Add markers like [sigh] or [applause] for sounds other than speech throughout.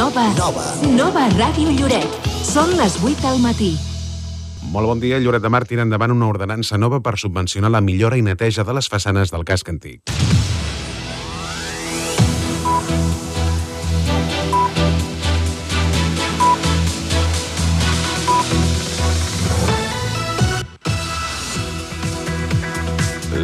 Nova. Nova. Nova Ràdio Lloret. Són les 8 del matí. Molt bon dia. Lloret de Mar tira endavant una ordenança nova per subvencionar la millora i neteja de les façanes del casc antic.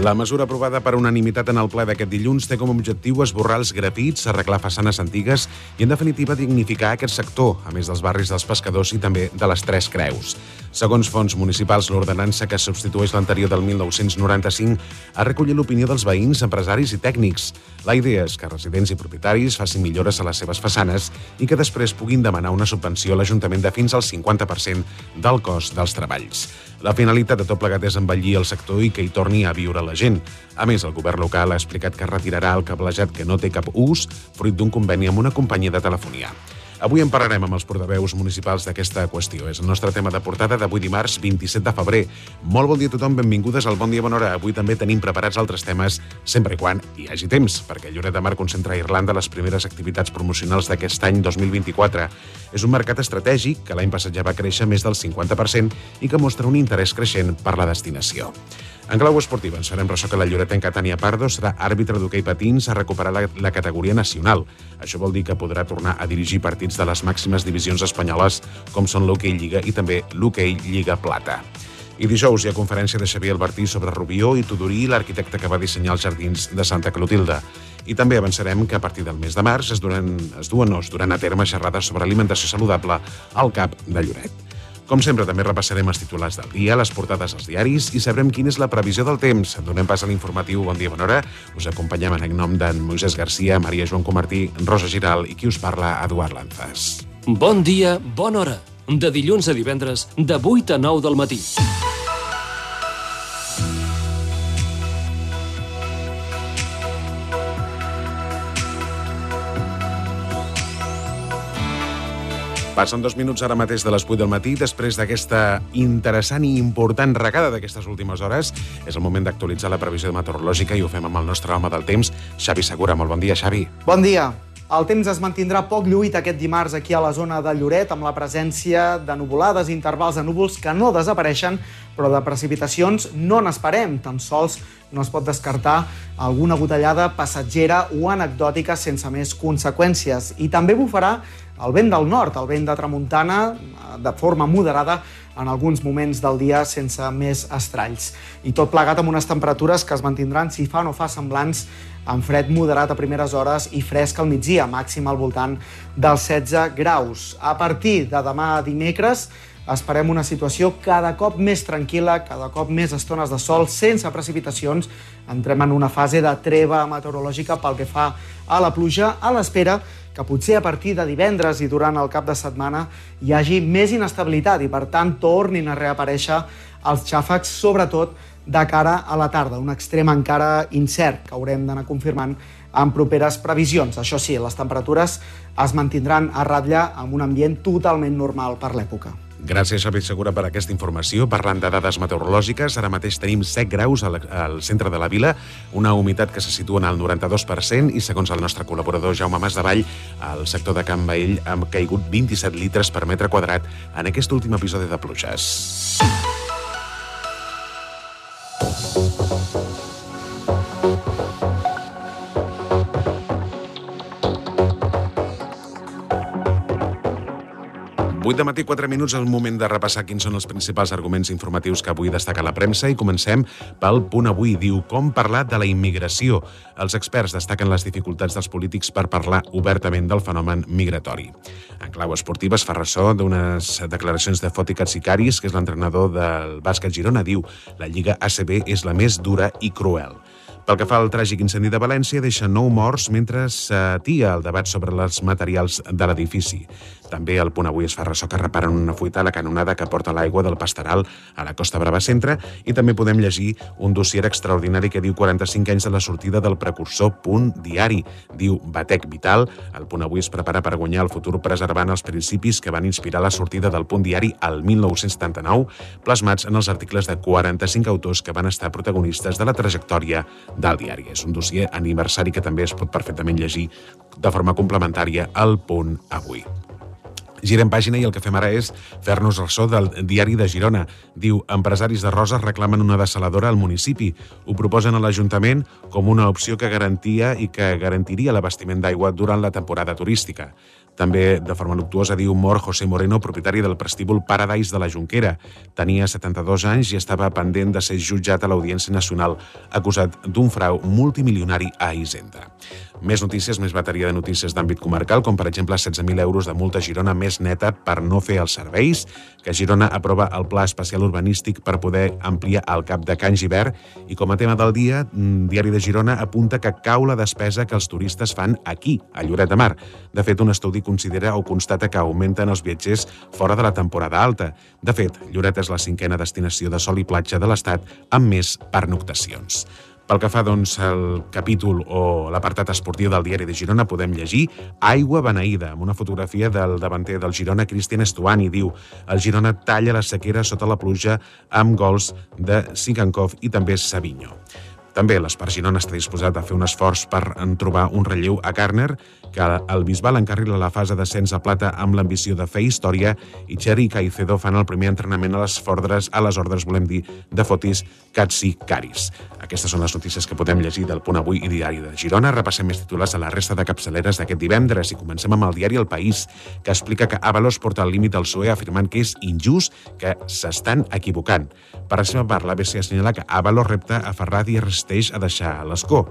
La mesura aprovada per unanimitat en el ple d'aquest dilluns té com a objectiu esborrar els grafits, arreglar façanes antigues i, en definitiva, dignificar aquest sector, a més dels barris dels pescadors i també de les Tres Creus. Segons fons municipals, l'ordenança que substitueix l'anterior del 1995 ha recollit l'opinió dels veïns, empresaris i tècnics. La idea és que residents i propietaris facin millores a les seves façanes i que després puguin demanar una subvenció a l'Ajuntament de fins al 50% del cost dels treballs. La finalitat de tot plegat és embellir el sector i que hi torni a viure la gent. A més, el govern local ha explicat que retirarà el cablejat que no té cap ús, fruit d'un conveni amb una companyia de telefonia. Avui en parlarem amb els portaveus municipals d'aquesta qüestió. És el nostre tema de portada d'avui dimarts 27 de febrer. Molt bon dia a tothom, benvingudes al Bon Dia Bona Hora. Avui també tenim preparats altres temes, sempre i quan hi hagi temps, perquè Lloret de Mar concentra a Irlanda les primeres activitats promocionals d'aquest any 2024. És un mercat estratègic que l'any passat ja va créixer més del 50% i que mostra un interès creixent per la destinació. En clau esportiva, ens farem ressò que la lloretenca Tania Pardo serà àrbitre d'hoquei patins a recuperar la, la categoria nacional. Això vol dir que podrà tornar a dirigir partits de les màximes divisions espanyoles, com són l'hoquei Lliga i també l'hoquei Lliga Plata. I dijous hi ha conferència de Xavier Albertí sobre Rubió i Tudorí, l'arquitecte que va dissenyar els jardins de Santa Clotilde. I també avançarem que a partir del mes de març es, duren, es duen o es duran a terme xerrades sobre alimentació saludable al CAP de Lloret. Com sempre, també repassarem els titulars del dia, les portades als diaris i sabrem quina és la previsió del temps. Donem pas a l'informatiu Bon dia, bona hora. Us acompanyem en nom d'en Moisès Garcia, Maria Joan Comartí, Rosa Giral i qui us parla, Eduard Lanzas. Bon dia, bona hora. De dilluns a divendres, de 8 a 9 del matí. Passen dos minuts ara mateix de les 8 del matí. Després d'aquesta interessant i important regada d'aquestes últimes hores, és el moment d'actualitzar la previsió meteorològica i ho fem amb el nostre home del temps, Xavi Segura. Molt bon dia, Xavi. Bon dia. El temps es mantindrà poc lluït aquest dimarts aquí a la zona de Lloret, amb la presència de nuvolades i intervals de núvols que no desapareixen, però de precipitacions no n'esperem. Tan sols no es pot descartar alguna gotellada passatgera o anecdòtica sense més conseqüències. I també bufarà el vent del nord, el vent de tramuntana, de forma moderada, en alguns moments del dia sense més estralls. I tot plegat amb unes temperatures que es mantindran, si fa no fa, semblants amb fred moderat a primeres hores i fresc al migdia, màxim al voltant dels 16 graus. A partir de demà dimecres esperem una situació cada cop més tranquil·la, cada cop més estones de sol, sense precipitacions. Entrem en una fase de treva meteorològica pel que fa a la pluja, a l'espera que potser a partir de divendres i durant el cap de setmana hi hagi més inestabilitat i, per tant, tornin a reaparèixer els xàfecs, sobretot de cara a la tarda, un extrem encara incert que haurem d'anar confirmant en properes previsions. Això sí, les temperatures es mantindran a ratlla amb un ambient totalment normal per l'època. Gràcies, Xavi Segura, per aquesta informació. Parlant de dades meteorològiques, ara mateix tenim 7 graus al, centre de la vila, una humitat que se situa en el 92% i, segons el nostre col·laborador Jaume Masdevall, al sector de Can Baell han caigut 27 litres per metre quadrat en aquest últim episodi de pluges. thank you Vuit de matí, 4 minuts, el moment de repassar quins són els principals arguments informatius que avui destaca la premsa i comencem pel punt avui. Diu, com parlar de la immigració? Els experts destaquen les dificultats dels polítics per parlar obertament del fenomen migratori. En clau esportiva es fa ressò d'unes declaracions de Foti Katsikaris, que és l'entrenador del bàsquet Girona. Diu, la Lliga ACB és la més dura i cruel. Pel que fa al tràgic incendi de València, deixa nou morts mentre s'atia el debat sobre els materials de l'edifici. També al punt avui es fa ressò que reparen una fuita a la canonada que porta l'aigua del Pastoral a la Costa Brava Centre i també podem llegir un dossier extraordinari que diu 45 anys de la sortida del precursor Punt Diari. Diu Batec Vital. El punt avui es prepara per guanyar el futur preservant els principis que van inspirar la sortida del Punt Diari al 1979, plasmats en els articles de 45 autors que van estar protagonistes de la trajectòria del diari. És un dossier aniversari que també es pot perfectament llegir de forma complementària al punt avui. Girem pàgina i el que fem ara és fer-nos ressò del diari de Girona. Diu, empresaris de Roses reclamen una desaladora al municipi. Ho proposen a l'Ajuntament com una opció que garantia i que garantiria l'abastiment d'aigua durant la temporada turística. També, de forma luctuosa, diu mor José Moreno, propietari del prestíbul Paradise de la Junquera. Tenia 72 anys i estava pendent de ser jutjat a l'Audiència Nacional, acusat d'un frau multimilionari a Hisenda. Més notícies, més bateria de notícies d'àmbit comarcal, com per exemple 16.000 euros de multa a Girona més neta per no fer els serveis, que Girona aprova el Pla Especial Urbanístic per poder ampliar el cap de Can Givert i com a tema del dia, mm, Diari de Girona apunta que cau la despesa que els turistes fan aquí, a Lloret de Mar. De fet, un estudi considera o constata que augmenten els viatgers fora de la temporada alta. De fet, Lloret és la cinquena destinació de sol i platja de l'Estat amb més pernoctacions. Pel que fa doncs, al capítol o l'apartat esportiu del diari de Girona, podem llegir Aigua beneïda, amb una fotografia del davanter del Girona, Cristian Estuani. Diu, el Girona talla la sequera sota la pluja amb gols de Sigankov i també Savinho. També l'Espart Girona està disposat a fer un esforç per en trobar un relleu a Garner, que el Bisbal encarrila la fase d'ascens a plata amb l'ambició de fer història i Cherry i Caicedo fan el primer entrenament a les ordres, a les ordres, volem dir, de Fotis Catsi Caris. Aquestes són les notícies que podem llegir del Punt Avui i Diari de Girona. Repassem més titulars a la resta de capçaleres d'aquest divendres i comencem amb el diari El País, que explica que Avalos porta al límit al PSOE afirmant que és injust, que s'estan equivocant. Per la seva part, l'ABC assenyala que Avalos repta a Ferrat i resisteix a deixar l'escó.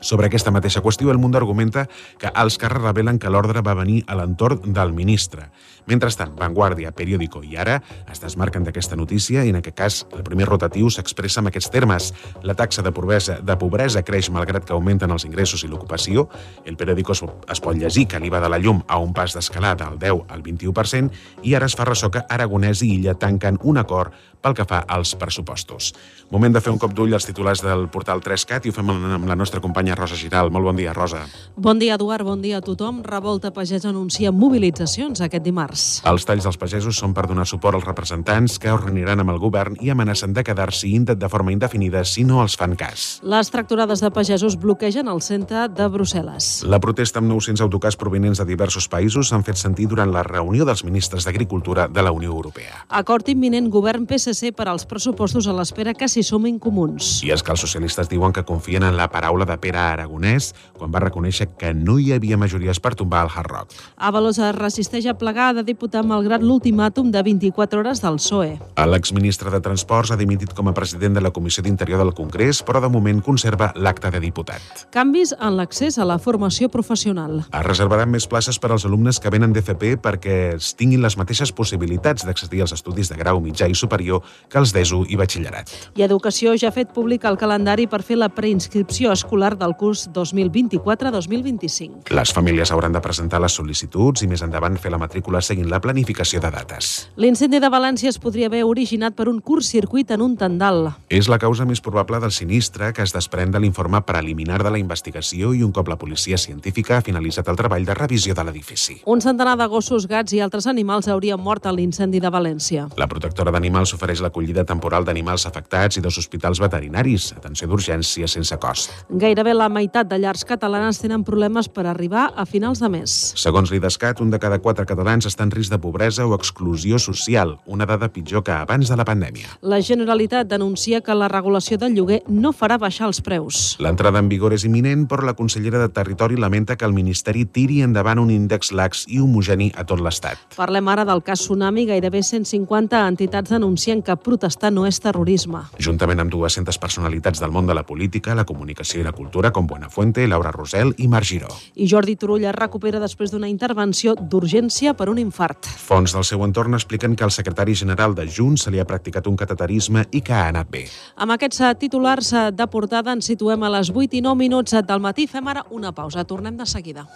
Sobre aquesta mateixa qüestió, el Mundo argumenta que els càrrecs revelen que l'ordre va venir a l'entorn del ministre. Mentrestant, Vanguardia, Periódico i Ara es desmarquen d'aquesta notícia i en aquest cas el primer rotatiu s'expressa amb aquests termes. La taxa de pobresa, de pobresa creix malgrat que augmenten els ingressos i l'ocupació. El Periódico es, es pot llegir que l'IVA de la llum a un pas d'escalar del 10 al 21% i ara es fa ressò que Aragonès i Illa tanquen un acord pel que fa als pressupostos. Moment de fer un cop d'ull als titulars del portal 3CAT i ho fem amb la nostra companya Rosa Giral. Molt bon dia, Rosa. Bon dia, Eduard. Bon dia a tothom. Revolta Pagès anuncia mobilitzacions aquest dimarts. Els talls dels pagesos són per donar suport als representants que es reuniran amb el govern i amenacen de quedar-s'hi de forma indefinida si no els fan cas. Les tracturades de pagesos bloquegen el centre de Brussel·les. La protesta amb 900 autocars provenents de diversos països s'han fet sentir durant la reunió dels ministres d'Agricultura de la Unió Europea. Acord imminent govern PSC per als pressupostos a l'espera que s'hi sumin comuns. I és que els socialistes diuen que confien en la paraula de Pere Aragonès quan va reconèixer que no hi havia majories per tombar el Hard Rock. Avalos es resisteix a plegar de diputat malgrat l'ultimàtum de 24 hores del PSOE. L'exministre de Transports ha dimitit com a president de la Comissió d'Interior del Congrés, però de moment conserva l'acte de diputat. Canvis en l'accés a la formació professional. Es reservaran més places per als alumnes que venen d'FP perquè tinguin les mateixes possibilitats d'accedir als estudis de grau mitjà i superior que els d'ESO i batxillerat. I Educació ja ha fet públic el calendari per fer la preinscripció escolar del curs 2024-2025. Les famílies hauran de presentar les sol·licituds i més endavant fer la matrícula seguint la planificació de dates. L'incendi de València es podria haver originat per un curt circuit en un tendal. És la causa més probable del sinistre que es desprèn de l'informe preliminar de la investigació i un cop la policia científica ha finalitzat el treball de revisió de l'edifici. Un centenar de gossos, gats i altres animals haurien mort a l'incendi de València. La protectora d'animals ofereix l'acollida temporal d'animals afectats i dos hospitals veterinaris, atenció d'urgència sense cost. Gairebé la meitat de llars catalanes tenen problemes per arribar a finals de mes. Segons l'IDESCAT, un de cada quatre catalans està en risc de pobresa o exclusió social, una dada pitjor que abans de la pandèmia. La Generalitat denuncia que la regulació del lloguer no farà baixar els preus. L'entrada en vigor és imminent, però la consellera de Territori lamenta que el Ministeri tiri endavant un índex lax i homogeni a tot l'Estat. Parlem ara del cas Tsunami. Gairebé 150 entitats denuncien que protestar no és terrorisme. Juntament amb 200 personalitats del món de la política, la comunicació i la cultura, com Buenafuente, Laura Rosel i Marc Giró. I Jordi Turull es recupera després d'una intervenció d'urgència per un infart. Fons del seu entorn expliquen que al secretari general de Junts se li ha practicat un cateterisme i que ha anat bé. Amb aquests titulars de portada ens situem a les 8 i 9 minuts del matí. Fem ara una pausa. Tornem de seguida.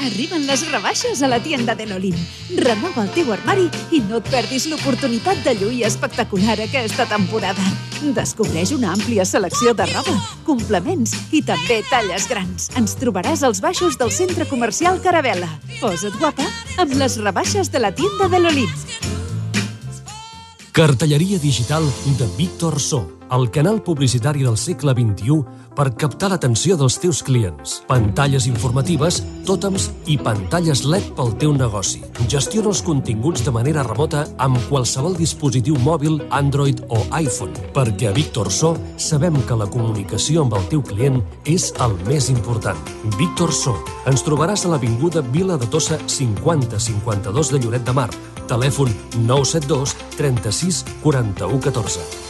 Arriben les rebaixes a la tienda de l'Olim. Renova el teu armari i no et perdis l'oportunitat de lluir espectacular aquesta temporada. Descobreix una àmplia selecció de roba, complements i també talles grans. Ens trobaràs als baixos del centre comercial Caravela. Posa't guapa amb les rebaixes de la tienda de l'Olim. Cartelleria digital de Víctor So, el canal publicitari del segle XXI per captar l'atenció dels teus clients. Pantalles informatives, tòtems i pantalles LED pel teu negoci. Gestiona els continguts de manera remota amb qualsevol dispositiu mòbil, Android o iPhone, perquè a Víctor So sabem que la comunicació amb el teu client és el més important. Víctor So. Ens trobaràs a l'Avinguda Vila de Tossa 5052 de Lloret de Mar. Telèfon 972 36 41 14.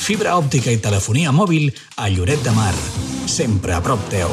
Fibra òptica i telefonia mòbil a Lloret de Mar sempre a prop teu.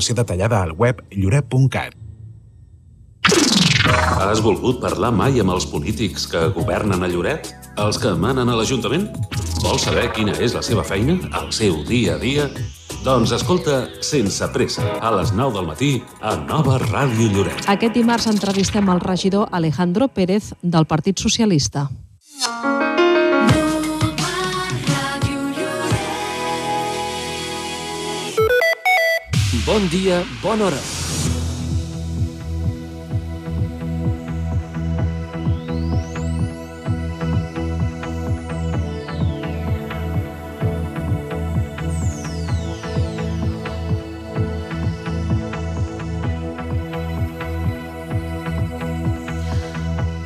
detallada al web lloret.cat. Has volgut parlar mai amb els polítics que governen a Lloret? Els que manen a l'Ajuntament? Vols saber quina és la seva feina, el seu dia a dia? Doncs escolta Sense Pressa, a les 9 del matí, a Nova Ràdio Lloret. Aquest dimarts entrevistem el regidor Alejandro Pérez del Partit Socialista. Bon dia, bona hora.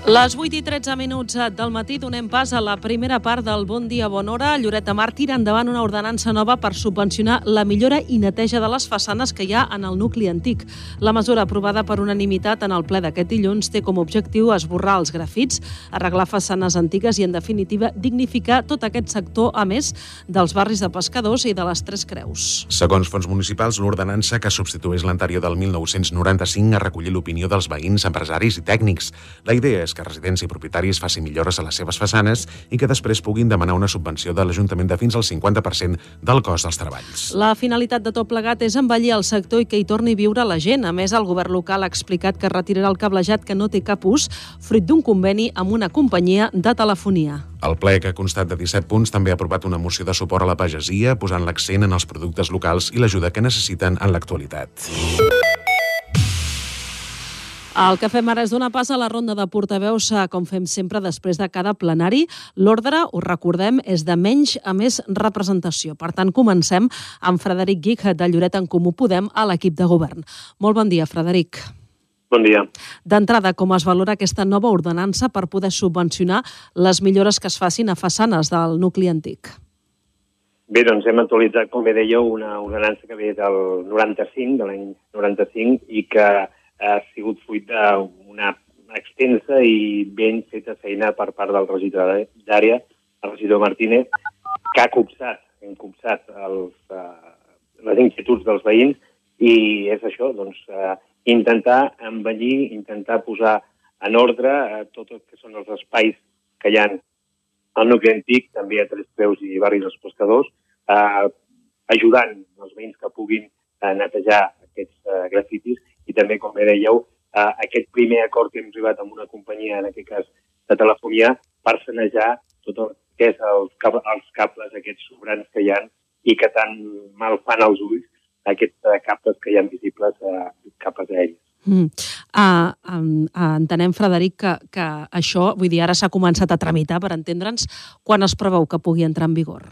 Les 8 i 13 minuts del matí donem pas a la primera part del Bon Dia Bona Hora. Lloret de Mar tira endavant una ordenança nova per subvencionar la millora i neteja de les façanes que hi ha en el nucli antic. La mesura aprovada per unanimitat en el ple d'aquest dilluns té com a objectiu esborrar els grafits, arreglar façanes antigues i, en definitiva, dignificar tot aquest sector, a més dels barris de pescadors i de les Tres Creus. Segons fons municipals, l'ordenança que substitueix l'anterior del 1995 ha recollit l'opinió dels veïns, empresaris i tècnics. La idea és que residents i propietaris facin millores a les seves façanes i que després puguin demanar una subvenció de l'Ajuntament de fins al 50% del cost dels treballs. La finalitat de tot plegat és envellir el sector i que hi torni a viure la gent. A més, el govern local ha explicat que retirarà el cablejat que no té cap ús, fruit d'un conveni amb una companyia de telefonia. El ple, que ha constat de 17 punts, també ha aprovat una moció de suport a la pagesia, posant l'accent en els productes locals i l'ajuda que necessiten en l'actualitat. El que fem ara és donar pas a la ronda de portaveus, eh, com fem sempre després de cada plenari. L'ordre, ho recordem, és de menys a més representació. Per tant, comencem amb Frederic Guic, de Lloret en Comú Podem, a l'equip de govern. Molt bon dia, Frederic. Bon dia. D'entrada, com es valora aquesta nova ordenança per poder subvencionar les millores que es facin a façanes del nucli antic? Bé, doncs hem actualitzat, com bé dèieu, una ordenança que ve del 95, de l'any 95, i que ha sigut fruit d'una extensa i ben feta feina per part del regidor d'àrea, el regidor Martínez, que ha copsat, hem copsat els, uh, les inquietuds dels veïns i és això, doncs, eh, intentar embellir, intentar posar en ordre eh, tot el que són els espais que hi ha al nucli antic, també a Tres Creus i Barris dels Pescadors, eh, ajudant els veïns que puguin eh, netejar aquests eh, grafitis i també, com bé dèieu, eh, aquest primer acord que hem arribat amb una companyia, en aquest cas de telefonia, per sanejar tot el que és els, els cables aquests sobrants que hi han i que tan mal fan als ulls aquests uh, capes que hi ha visibles, uh, capes aèries. Mm. Uh, um, uh, entenem, Frederic, que, que això, vull dir, ara s'ha començat a tramitar, per entendre'ns, quan es preveu que pugui entrar en vigor?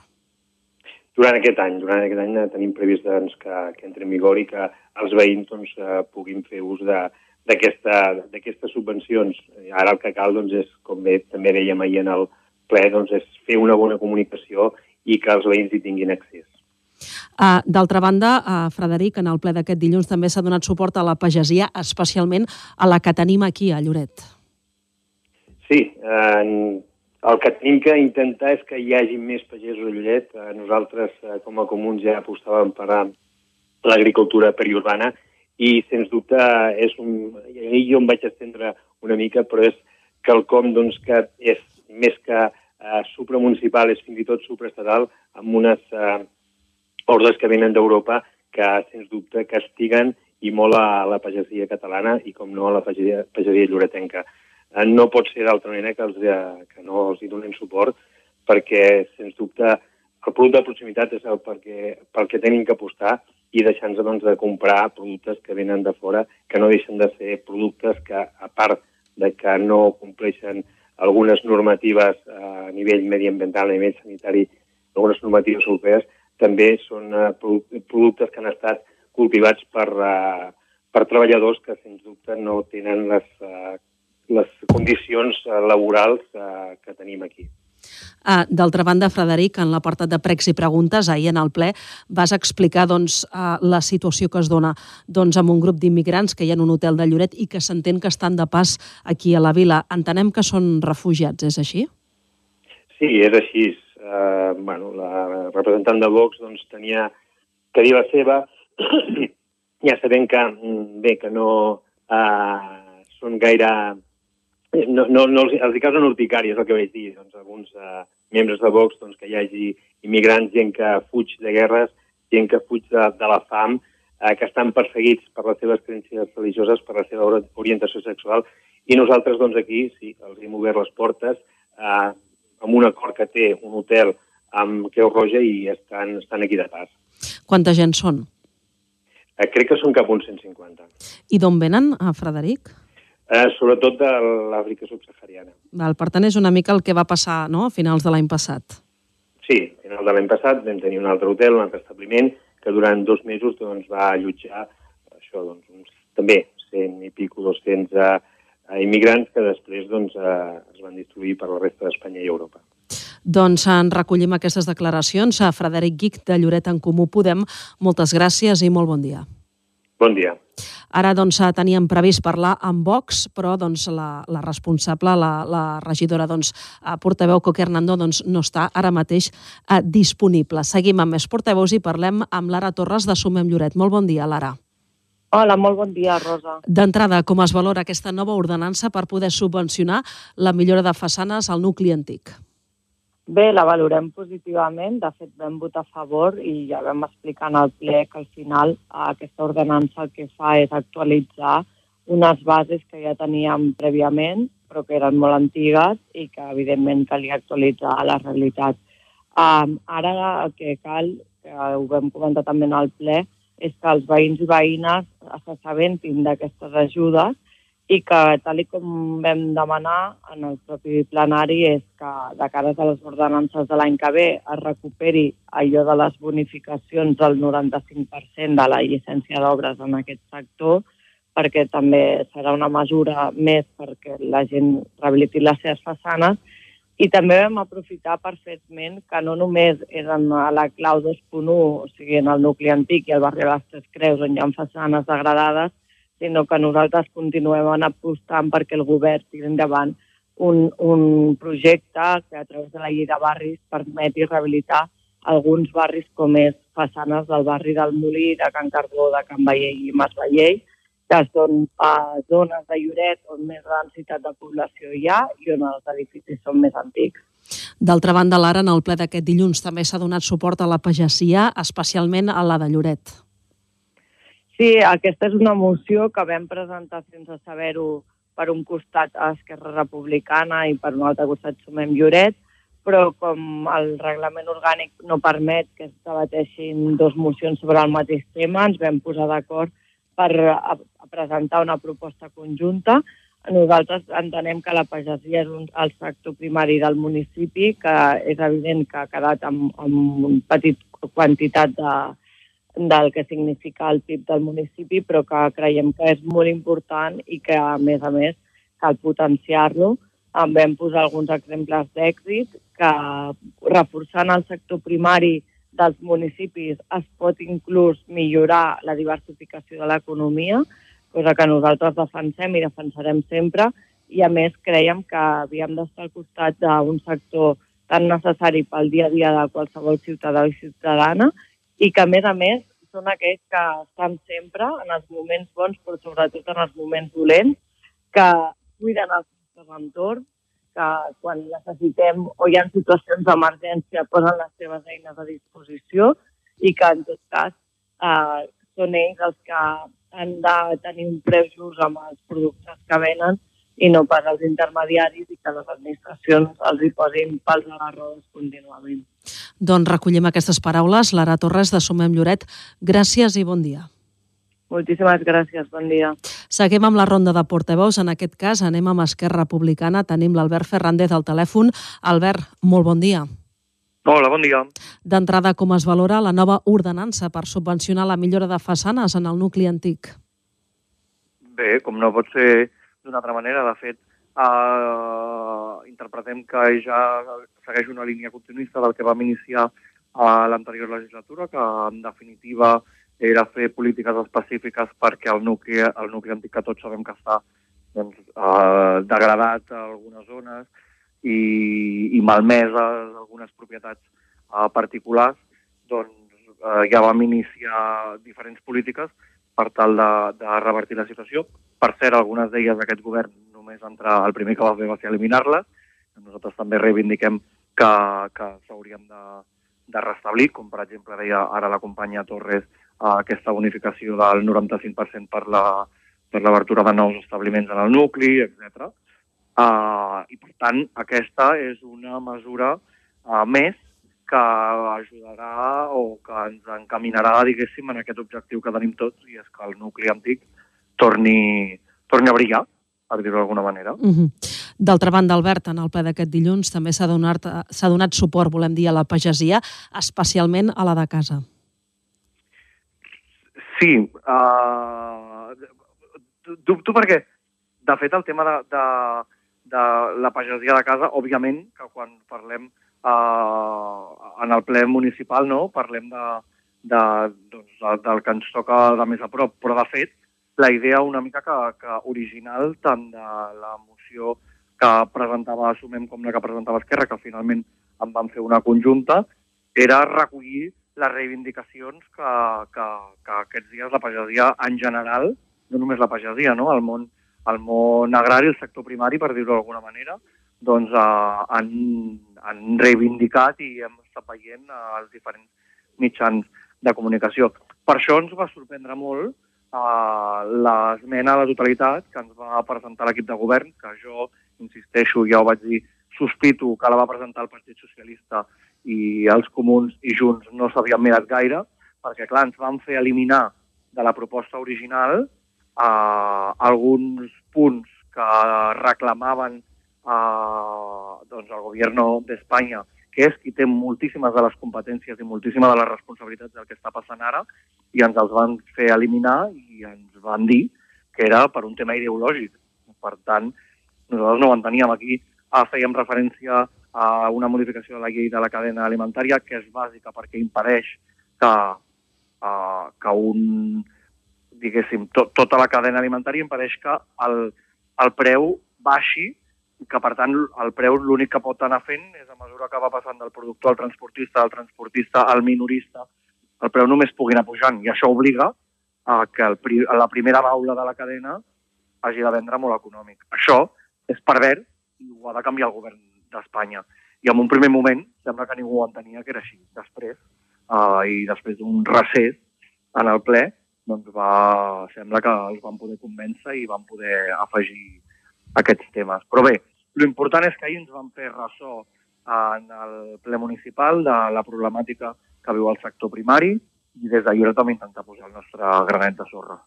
Durant aquest any, durant aquest any tenim previst doncs, que, que entri en vigor i que els veïns doncs, uh, puguin fer ús d'aquestes subvencions. Ara el que cal doncs, és, com bé, també dèiem ahir en el ple, doncs, és fer una bona comunicació i que els veïns hi tinguin accés. Uh, D'altra banda, uh, Frederic, en el ple d'aquest dilluns també s'ha donat suport a la pagesia, especialment a la que tenim aquí, a Lloret. Sí, eh, el que tenim que intentar és que hi hagi més pagesos a Lloret. Eh, nosaltres, eh, com a comuns, ja apostàvem per l'agricultura periurbana i, sens dubte, és un... Ahir jo em vaig estendre una mica, però és quelcom doncs, que és més que eh, supramunicipal, és fins i tot supraestatal, amb unes eh, ordres que venen d'Europa que, sens dubte, castiguen i molt a la pagesia catalana i, com no, a la pagesia, pagesia lloretenca. Eh, no pot ser d'altra manera que, els, eh, que no els hi donen suport perquè, sens dubte, el producte de proximitat és el perquè, pel que tenim que apostar i deixar-nos doncs, de comprar productes que venen de fora, que no deixen de ser productes que, a part de que no compleixen algunes normatives a nivell mediambiental, a nivell sanitari, algunes normatives europees, també són eh, productes que han estat cultivats per, eh, per treballadors que, sens dubte, no tenen eh, les condicions eh, laborals eh, que tenim aquí. Uh, D'altra banda, Frederic, en l'apartat de pregs i preguntes, ahir en el ple, vas explicar doncs, uh, la situació que es dona doncs, amb un grup d'immigrants que hi ha en un hotel de Lloret i que s'entén que estan de pas aquí a la vila. Entenem que són refugiats, és així? Sí, és així eh, bueno, la representant de Vox doncs, tenia que dir la seva, [clears throat] ja sabem que, mm, bé, que no eh, són gaire... No, no, no els, els causen urticàries, el que vaig dir. Doncs, alguns eh, membres de Vox doncs, que hi hagi immigrants, gent que fuig de guerres, gent que fuig de, de la fam, eh, que estan perseguits per les seves creences religioses, per la seva orientació sexual, i nosaltres, doncs, aquí, sí, els hem obert les portes, eh, amb un acord que té un hotel amb Creu Roja i estan, estan aquí de pas. Quanta gent són? Eh, crec que són cap uns 150. I d'on venen, a Frederic? Eh, sobretot de l'Àfrica subsahariana. Val, per tant, és una mica el que va passar no? a finals de l'any passat. Sí, a finals de l'any passat vam tenir un altre hotel, un altre establiment, que durant dos mesos doncs, va allotjar això, doncs, uns, també 100 i pico, 200 eh, immigrants que després doncs, eh, es van distribuir per la resta d'Espanya i Europa. Doncs en recollim aquestes declaracions. A Frederic Guic, de Lloret en Comú Podem, moltes gràcies i molt bon dia. Bon dia. Ara doncs, teníem previst parlar amb Vox, però doncs, la, la responsable, la, la regidora doncs, portaveu Coque Hernando doncs, no està ara mateix eh, disponible. Seguim amb més portaveus i parlem amb Lara Torres de Sumem Lloret. Molt bon dia, Lara. Hola, molt bon dia, Rosa. D'entrada, com es valora aquesta nova ordenança per poder subvencionar la millora de façanes al nucli antic? Bé, la valorem positivament. De fet, vam votar a favor i ja vam explicar en el ple que al final aquesta ordenança el que fa és actualitzar unes bases que ja teníem prèviament, però que eren molt antigues i que, evidentment, calia actualitzar a la realitat. Um, ara el que cal, que ho vam comentar també en el ple, és que els veïns i veïnes s'assabentin d'aquestes ajudes i que, tal com vam demanar en el propi plenari, és que de cara a les ordenances de l'any que ve es recuperi allò de les bonificacions del 95% de la llicència d'obres en aquest sector, perquè també serà una mesura més perquè la gent rehabiliti les seves façanes. I també vam aprofitar perfectament que no només eren a la clau 2.1, o sigui, en el nucli antic i al barri de les Tres Creus, on hi ha façanes degradades, sinó que nosaltres continuem apostant perquè el govern tiri endavant un, un projecte que a través de la llei de barris permeti rehabilitar alguns barris com és façanes del barri del Molí, de Can Cardó, de Can Vallell i Mas Vallell, que són uh, zones de Lloret on més densitat de població hi ha i on els edificis són més antics. D'altra banda, l'ara, en el ple d'aquest dilluns també s'ha donat suport a la pagesia, especialment a la de Lloret. Sí, aquesta és una moció que vam presentar sense saber-ho per un costat a Esquerra Republicana i per un altre costat Sumem Lloret, però com el reglament orgànic no permet que es debateixin dos mocions sobre el mateix tema, ens vam posar d'acord per a, presentar una proposta conjunta. Nosaltres entenem que la pagesia és un, el sector primari del municipi, que és evident que ha quedat amb, amb un petit quantitat de, del que significa el PIB del municipi, però que creiem que és molt important i que, a més a més, cal potenciar-lo. En vam posar alguns exemples d'èxit que, reforçant el sector primari dels municipis, es pot inclús millorar la diversificació de l'economia, cosa que nosaltres defensem i defensarem sempre, i a més creiem que havíem d'estar al costat d'un sector tan necessari pel dia a dia de qualsevol ciutadà i ciutadana i que, a més a més, són aquells que estan sempre en els moments bons, però sobretot en els moments dolents, que cuiden els nostres entorns, que quan necessitem o hi ha situacions d'emergència posen les seves eines a disposició i que, en tot cas, eh, són ells els que han de tenir un preu just amb els productes que venen i no pas els intermediaris i que les administracions els hi posin pals a les rodes contínuament. Doncs recollim aquestes paraules. Lara Torres, de Sumem Lloret, gràcies i bon dia. Moltíssimes gràcies, bon dia. Seguim amb la ronda de portaveus. En aquest cas anem amb Esquerra Republicana. Tenim l'Albert Ferrandez al telèfon. Albert, molt bon dia. Hola, bon dia. D'entrada, com es valora la nova ordenança per subvencionar la millora de façanes en el nucli antic? Bé, com no pot ser d'una altra manera, de fet, eh, interpretem que ja segueix una línia continuista del que vam iniciar a l'anterior legislatura, que en definitiva era fer polítiques específiques perquè el nucli, el nucli antic que tots sabem que està doncs, eh, degradat a algunes zones i, i malmeses algunes propietats eh, particulars, doncs eh, ja vam iniciar diferents polítiques per tal de, de revertir la situació. Per cert, algunes d'elles d'aquest govern només entrar, el primer que va fer va ser eliminar-les. Nosaltres també reivindiquem que, que s'haurien de, de restablir, com per exemple deia ara la companya Torres, uh, aquesta bonificació del 95% per la per l'obertura de nous establiments en el nucli, etc. Uh, I, per tant, aquesta és una mesura uh, més que ajudarà o que ens encaminarà, diguéssim, en aquest objectiu que tenim tots, i és que el nucli antic torni, torni a brillar, per dir-ho d'alguna manera. Uh -huh. D'altra banda, Albert, en el ple d'aquest dilluns també s'ha donat, donat suport, volem dir, a la pagesia, especialment a la de casa. Sí, uh, dubto perquè, de fet, el tema de, de, de la pagesia de casa, òbviament, que quan parlem uh, en el ple municipal, no?, parlem de, de, doncs, de, del que ens toca de més a prop, però, de fet, la idea una mica que, que original tant de la moció que presentava Assumem com la que presentava Esquerra, que finalment en van fer una conjunta, era recollir les reivindicacions que, que, que aquests dies la pagesia en general, no només la pagesia, no? el, món, el món agrari, el sector primari, per dir-ho d'alguna manera, doncs eh, han, han reivindicat i hem estat veient eh, els diferents mitjans de comunicació. Per això ens va sorprendre molt eh, l'esmena a la totalitat que ens va presentar l'equip de govern, que jo, insisteixo, ja ho vaig dir, sospito que la va presentar el Partit Socialista i els comuns i Junts no s'havien mirat gaire, perquè, clar, ens van fer eliminar de la proposta original eh, alguns punts que reclamaven eh, doncs, el govern d'Espanya, que és qui té moltíssimes de les competències i moltíssimes de les responsabilitats del que està passant ara, i ens els van fer eliminar i ens van dir que era per un tema ideològic. Per tant, nosaltres no ho enteníem. Aquí eh, fèiem referència a una modificació de la llei de la cadena alimentària que és bàsica perquè impedeix que, uh, que un, diguéssim, to, tota la cadena alimentària impedeix que el, el preu baixi que, per tant, el preu l'únic que pot anar fent és a mesura que va passant del productor al transportista, del transportista al minorista, el preu només pugui anar pujant i això obliga a que el, pri la primera baula de la cadena hagi de vendre molt econòmic. Això és pervers i ho ha de canviar el govern d'Espanya. I en un primer moment sembla que ningú ho entenia que era així. Després, uh, i després d'un recés en el ple, doncs va, sembla que els van poder convèncer i van poder afegir aquests temes. Però bé, l'important és que ahir ens van fer ressò en el ple municipal de la problemàtica que viu el sector primari i des de Lloret vam intentar posar el nostre granet de sorra.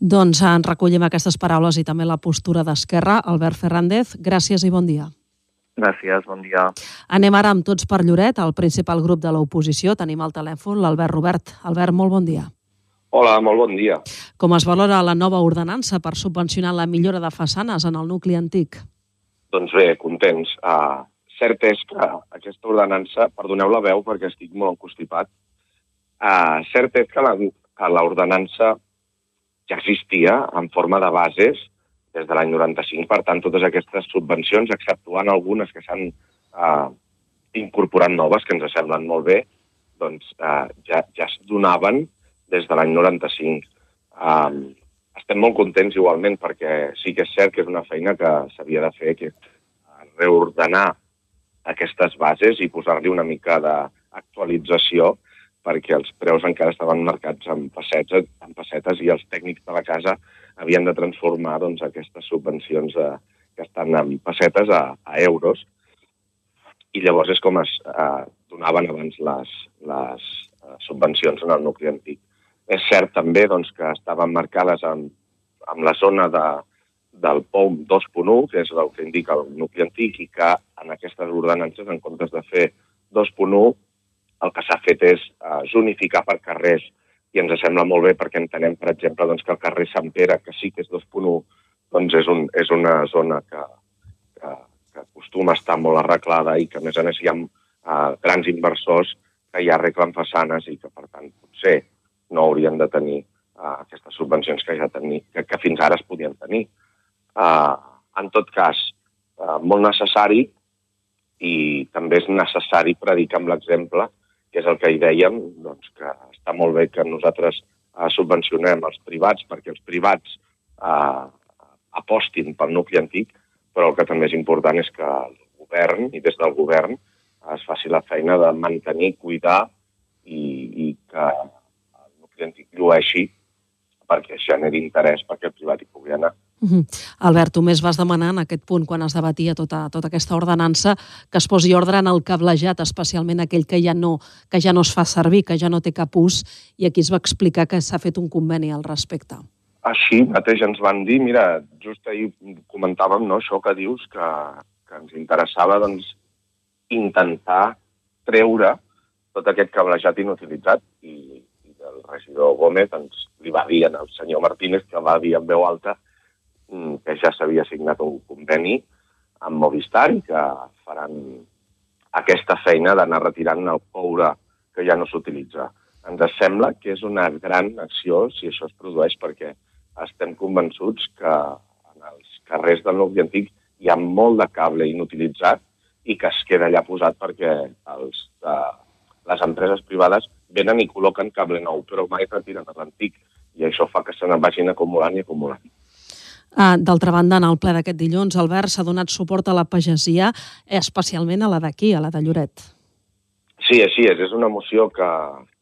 Doncs en recollim aquestes paraules i també la postura d'Esquerra. Albert Fernández, gràcies i bon dia. Gràcies, bon dia. Anem ara amb tots per Lloret, el principal grup de l'oposició. Tenim al telèfon l'Albert Robert. Albert, molt bon dia. Hola, molt bon dia. Com es valora la nova ordenança per subvencionar la millora de façanes en el nucli antic? Doncs bé, contents. Uh, cert és que aquesta ordenança, perdoneu la veu perquè estic molt encostipat, uh, cert és que l'ordenança ja existia en forma de bases des de l'any 95, per tant, totes aquestes subvencions, exceptuant algunes que s'han uh, incorporat noves, que ens semblen molt bé, doncs uh, ja, ja es donaven des de l'any 95. Um, estem molt contents igualment perquè sí que és cert que és una feina que s'havia de fer, que reordenar aquestes bases i posar-li una mica d'actualització perquè els preus encara estaven marcats en pessetes, en pessetes i els tècnics de la casa havien de transformar doncs, aquestes subvencions de, que estan en pessetes a, a euros i llavors és com es eh, donaven abans les, les eh, subvencions en el nucli antic. És cert també doncs, que estaven marcades en, en la zona de, del POM 2.1, que és el que indica el nucli antic, i que en aquestes ordenances, en comptes de fer 2.1, el que s'ha fet és uh, zonificar per carrers, i ens sembla molt bé perquè entenem, per exemple, doncs, que el carrer Sant Pere, que sí que és 2.1, doncs és, un, és una zona que, que, que acostuma a estar molt arreglada i que, a més a més, hi ha uh, grans inversors que ja arreglen façanes i que, per tant, potser no haurien de tenir uh, aquestes subvencions que ja tenir, que, que fins ara es podien tenir. Uh, en tot cas, uh, molt necessari i també és necessari predicar amb l'exemple, que és el que hi dèiem, doncs que està molt bé que nosaltres uh, subvencionem els privats perquè els privats uh, apostin pel nucli antic, però el que també és important és que el govern, i des del govern, es faci la feina de mantenir, cuidar i, i que llueixi perquè generi interès perquè el privat hi pugui anar. Uh -huh. Albert, tu més vas demanar en aquest punt, quan es debatia tota, tota aquesta ordenança, que es posi ordre en el cablejat, especialment aquell que ja, no, que ja no es fa servir, que ja no té cap ús, i aquí es va explicar que s'ha fet un conveni al respecte. Així mateix ens van dir, mira, just ahir comentàvem no, això que dius, que, que ens interessava doncs, intentar treure tot aquest cablejat inutilitzat i regidor Gómez ens li va dir al senyor Martínez, que va dir en veu alta, mm, que ja s'havia signat un conveni amb Movistar i que faran aquesta feina d'anar retirant el coure que ja no s'utilitza. Ens sembla que és una gran acció si això es produeix perquè estem convençuts que en els carrers del nucli antic hi ha molt de cable inutilitzat i que es queda allà posat perquè els, eh, les empreses privades venen i col·loquen cable nou, però mai retiren l'antic, i això fa que se n'en vagin acumulant i acumulant. Uh, D'altra banda, en el ple d'aquest dilluns, Albert s'ha donat suport a la pagesia, especialment a la d'aquí, a la de Lloret. Sí, així és. És una moció que,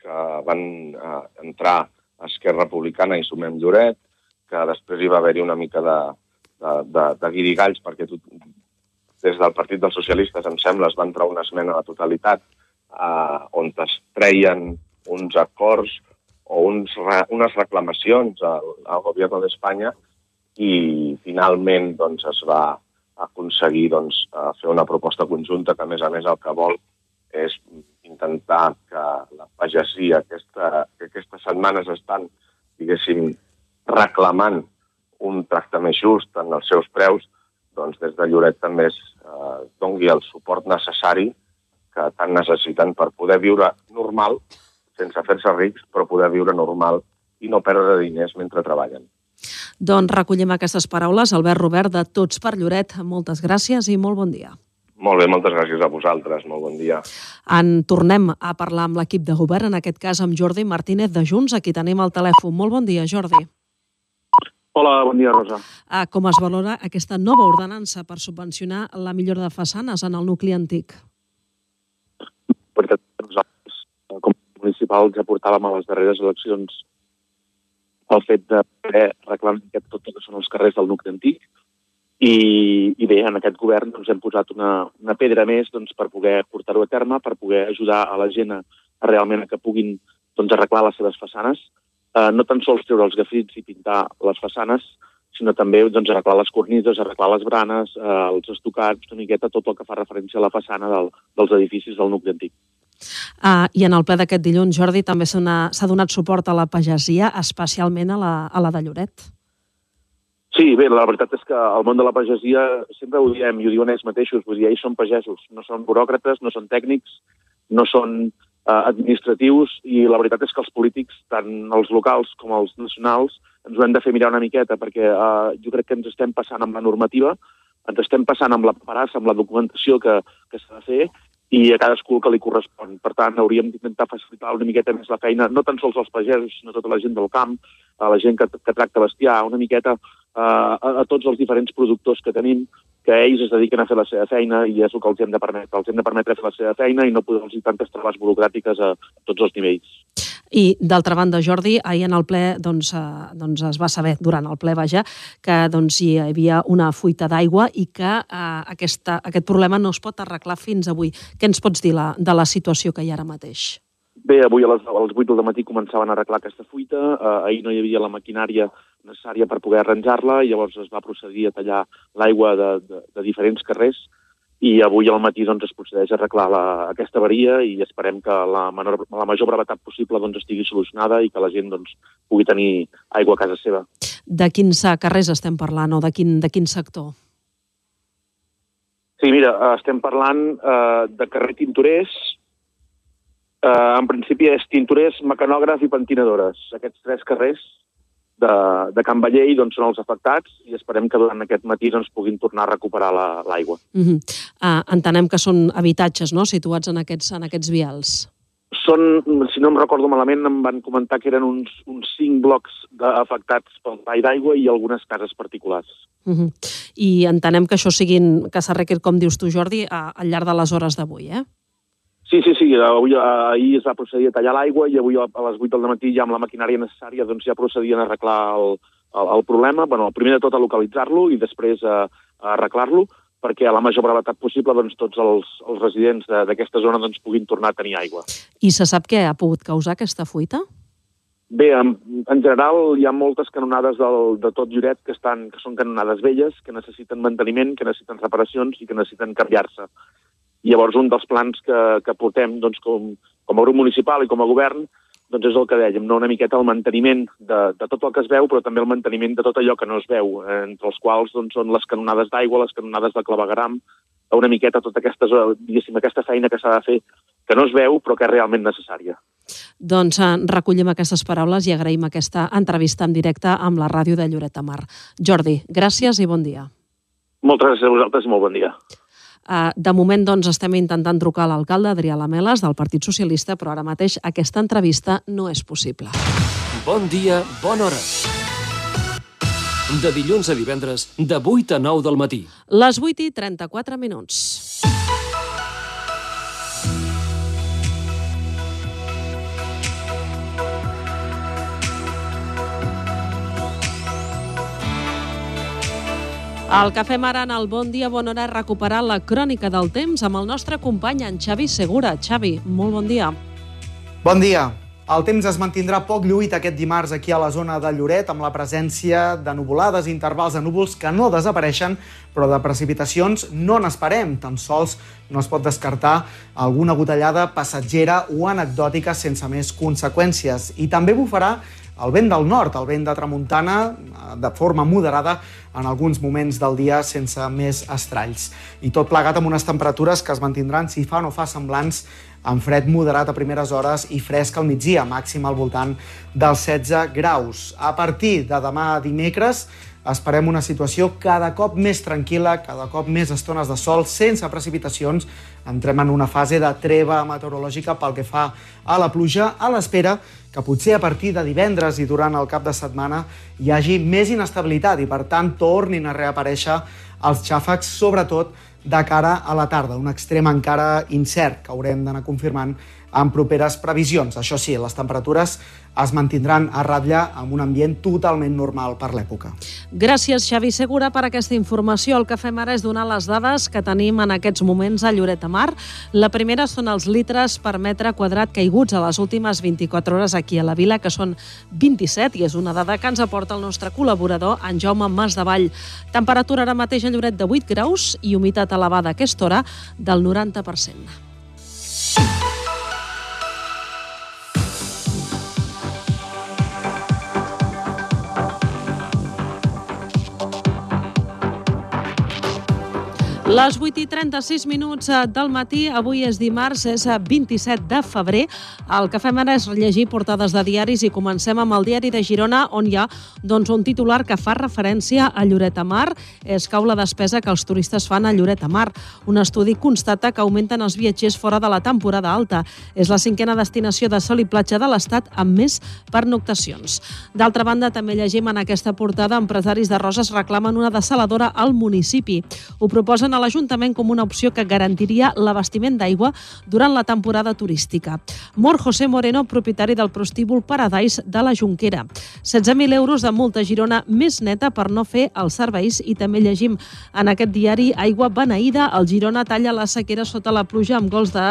que van uh, entrar Esquerra Republicana i Sumem Lloret, que després hi va haver-hi una mica de, de, de, de guirigalls, perquè tot, des del Partit dels Socialistes, em sembla, es va entrar una esmena a la totalitat eh, on es treien uns acords o uns, unes reclamacions al, al govern d'Espanya i finalment doncs, es va aconseguir doncs, fer una proposta conjunta que, a més a més, el que vol és intentar que la pagesia, aquesta, que aquestes setmanes estan, diguéssim, reclamant un tracte més just en els seus preus, doncs des de Lloret també es eh, dongui el suport necessari que tant necessiten per poder viure normal, sense fer-se rics, però poder viure normal i no perdre diners mentre treballen. Doncs recollim aquestes paraules. Albert Robert, de Tots per Lloret, moltes gràcies i molt bon dia. Molt bé, moltes gràcies a vosaltres. Molt bon dia. En tornem a parlar amb l'equip de govern, en aquest cas amb Jordi Martínez de Junts, aquí tenim el telèfon. Molt bon dia, Jordi. Hola, bon dia, Rosa. Ah, com es valora aquesta nova ordenança per subvencionar la millora de façanes en el nucli antic? Veritat, nosaltres, com a municipal, ja portàvem a les darreres eleccions el fet de poder arreglar tot el que són els carrers del nucli antic, i, i bé, en aquest govern doncs, hem posat una, una pedra més doncs, per poder portar-ho a terme, per poder ajudar a la gent a, a realment que puguin doncs, arreglar les seves façanes, eh, no tan sols treure els gafits i pintar les façanes, sinó també doncs, arreglar les cornises, arreglar les branes, eh, els estocats, una miqueta tot el que fa referència a la façana del, dels edificis del nucli antic. Uh, I en el ple d'aquest dilluns, Jordi, també s'ha donat suport a la pagesia, especialment a la, a la de Lloret. Sí, bé, la veritat és que el món de la pagesia sempre ho diem i ho diuen ells mateixos, vull dir, ells són pagesos, no són buròcrates, no són tècnics, no són eh, administratius i la veritat és que els polítics, tant els locals com els nacionals, ens ho hem de fer mirar una miqueta perquè eh, jo crec que ens estem passant amb la normativa, ens estem passant amb la paperassa, amb la documentació que, que s'ha de fer i a cadascú que li correspon. Per tant, hauríem d'intentar facilitar una miqueta més la feina, no tan sols als pagesos, sinó a tota la gent del camp, a la gent que, que tracta bestiar, una miqueta a, a tots els diferents productors que tenim, que ells es dediquen a fer la seva feina i és el que els hem de permetre. Els hem de permetre fer la seva feina i no posar-los tantes traves burocràtiques a tots els nivells. I, d'altra banda, Jordi, ahir en el ple doncs, eh, doncs es va saber, durant el ple, vaja, que doncs, hi havia una fuita d'aigua i que eh, aquesta, aquest problema no es pot arreglar fins avui. Què ens pots dir la, de la situació que hi ha ara mateix? Bé, avui a les, a les 8 del matí començaven a arreglar aquesta fuita, eh, ahir no hi havia la maquinària necessària per poder arranjar-la i llavors es va procedir a tallar l'aigua de, de, de diferents carrers i avui al matí doncs, es procedeix a arreglar la, aquesta avaria i esperem que la, menor, la major brevetat possible doncs, estigui solucionada i que la gent doncs, pugui tenir aigua a casa seva. De quins carrers estem parlant o de quin, de quin sector? Sí, mira, estem parlant eh, de carrer Tintorers, eh, en principi és Tintorers, Mecanògraf i Pentinadores. Aquests tres carrers de, de Can Vallell doncs, són els afectats i esperem que durant aquest matí doncs, puguin tornar a recuperar l'aigua. La, uh -huh. uh, entenem que són habitatges no? situats en aquests, en aquests vials. Són, si no em recordo malament, em van comentar que eren uns, uns cinc blocs afectats pel tall d'aigua i algunes cases particulars. Uh -huh. I entenem que això siguin, que s'arregli, com dius tu, Jordi, a, al llarg de les hores d'avui, eh? Sí, sí, sí. Avui, eh, ahir es va procedir a tallar l'aigua i avui a les 8 del matí ja amb la maquinària necessària doncs ja procedien a arreglar el, el, el problema. Bueno, primer de tot a localitzar-lo i després a, a arreglar-lo perquè a la major brevetat possible doncs, tots els, els residents d'aquesta zona doncs, puguin tornar a tenir aigua. I se sap què ha pogut causar aquesta fuita? Bé, en, en general hi ha moltes canonades del, de tot Lloret que, estan, que són canonades velles, que necessiten manteniment, que necessiten reparacions i que necessiten canviar-se. I llavors un dels plans que, que portem doncs, com, com a grup municipal i com a govern doncs és el que dèiem, no? una miqueta el manteniment de, de tot el que es veu, però també el manteniment de tot allò que no es veu, eh, entre els quals doncs, són les canonades d'aigua, les canonades de clavegaram, una miqueta tota aquesta, diguéssim, aquesta feina que s'ha de fer, que no es veu, però que és realment necessària. Doncs eh, recollim aquestes paraules i agraïm aquesta entrevista en directe amb la ràdio de Lloret de Mar. Jordi, gràcies i bon dia. Moltes gràcies a vosaltres i molt bon dia. Uh, de moment doncs, estem intentant trucar a l'alcalde Adrià Lameles del Partit Socialista, però ara mateix aquesta entrevista no és possible. Bon dia, bona hora. De dilluns a divendres, de 8 a 9 del matí. Les 8 i 34 minuts. El que fem ara en el Bon Dia, Bona Hora recuperar la crònica del temps amb el nostre company, en Xavi Segura. Xavi, molt bon dia. Bon dia. El temps es mantindrà poc lluït aquest dimarts aquí a la zona de Lloret amb la presència de nuvolades i intervals de núvols que no desapareixen, però de precipitacions no n'esperem. Tan sols no es pot descartar alguna gotellada passatgera o anecdòtica sense més conseqüències. I també bufarà el vent del nord, el vent de tramuntana, eh, de forma moderada en alguns moments del dia sense més estralls. I tot plegat amb unes temperatures que es mantindran, si fa o no fa semblants, amb fred moderat a primeres hores i fresc al migdia, màxim al voltant dels 16 graus. A partir de demà dimecres, Esperem una situació cada cop més tranquil·la, cada cop més estones de sol, sense precipitacions. Entrem en una fase de treva meteorològica pel que fa a la pluja, a l'espera que potser a partir de divendres i durant el cap de setmana hi hagi més inestabilitat i, per tant, tornin a reaparèixer els xàfecs, sobretot de cara a la tarda, un extrem encara incert que haurem d'anar confirmant en properes previsions. Això sí, les temperatures es mantindran a ratlla amb un ambient totalment normal per l'època. Gràcies, Xavi Segura, per aquesta informació. El que fem ara és donar les dades que tenim en aquests moments a Lloret de Mar. La primera són els litres per metre quadrat caiguts a les últimes 24 hores aquí a la vila, que són 27, i és una dada que ens aporta el nostre col·laborador, en Jaume Masdevall. Temperatura ara mateix a Lloret de 8 graus i humitat elevada a aquesta hora del 90%. Les 8 i 36 minuts eh, del matí, avui és dimarts, és 27 de febrer. El que fem ara és llegir portades de diaris i comencem amb el diari de Girona, on hi ha doncs, un titular que fa referència a Lloret Mar. És cau la despesa que els turistes fan a Lloret Mar. Un estudi constata que augmenten els viatgers fora de la temporada alta. És la cinquena destinació de sol i platja de l'Estat amb més pernoctacions. D'altra banda, també llegim en aquesta portada empresaris de Roses reclamen una desaladora al municipi. Ho proposen a l'Ajuntament com una opció que garantiria l'abastiment d'aigua durant la temporada turística. Mor José Moreno, propietari del prostíbul Paradise de la Junquera. 16.000 euros de multa a Girona més neta per no fer els serveis i també llegim en aquest diari aigua beneïda. El Girona talla la sequera sota la pluja amb gols de,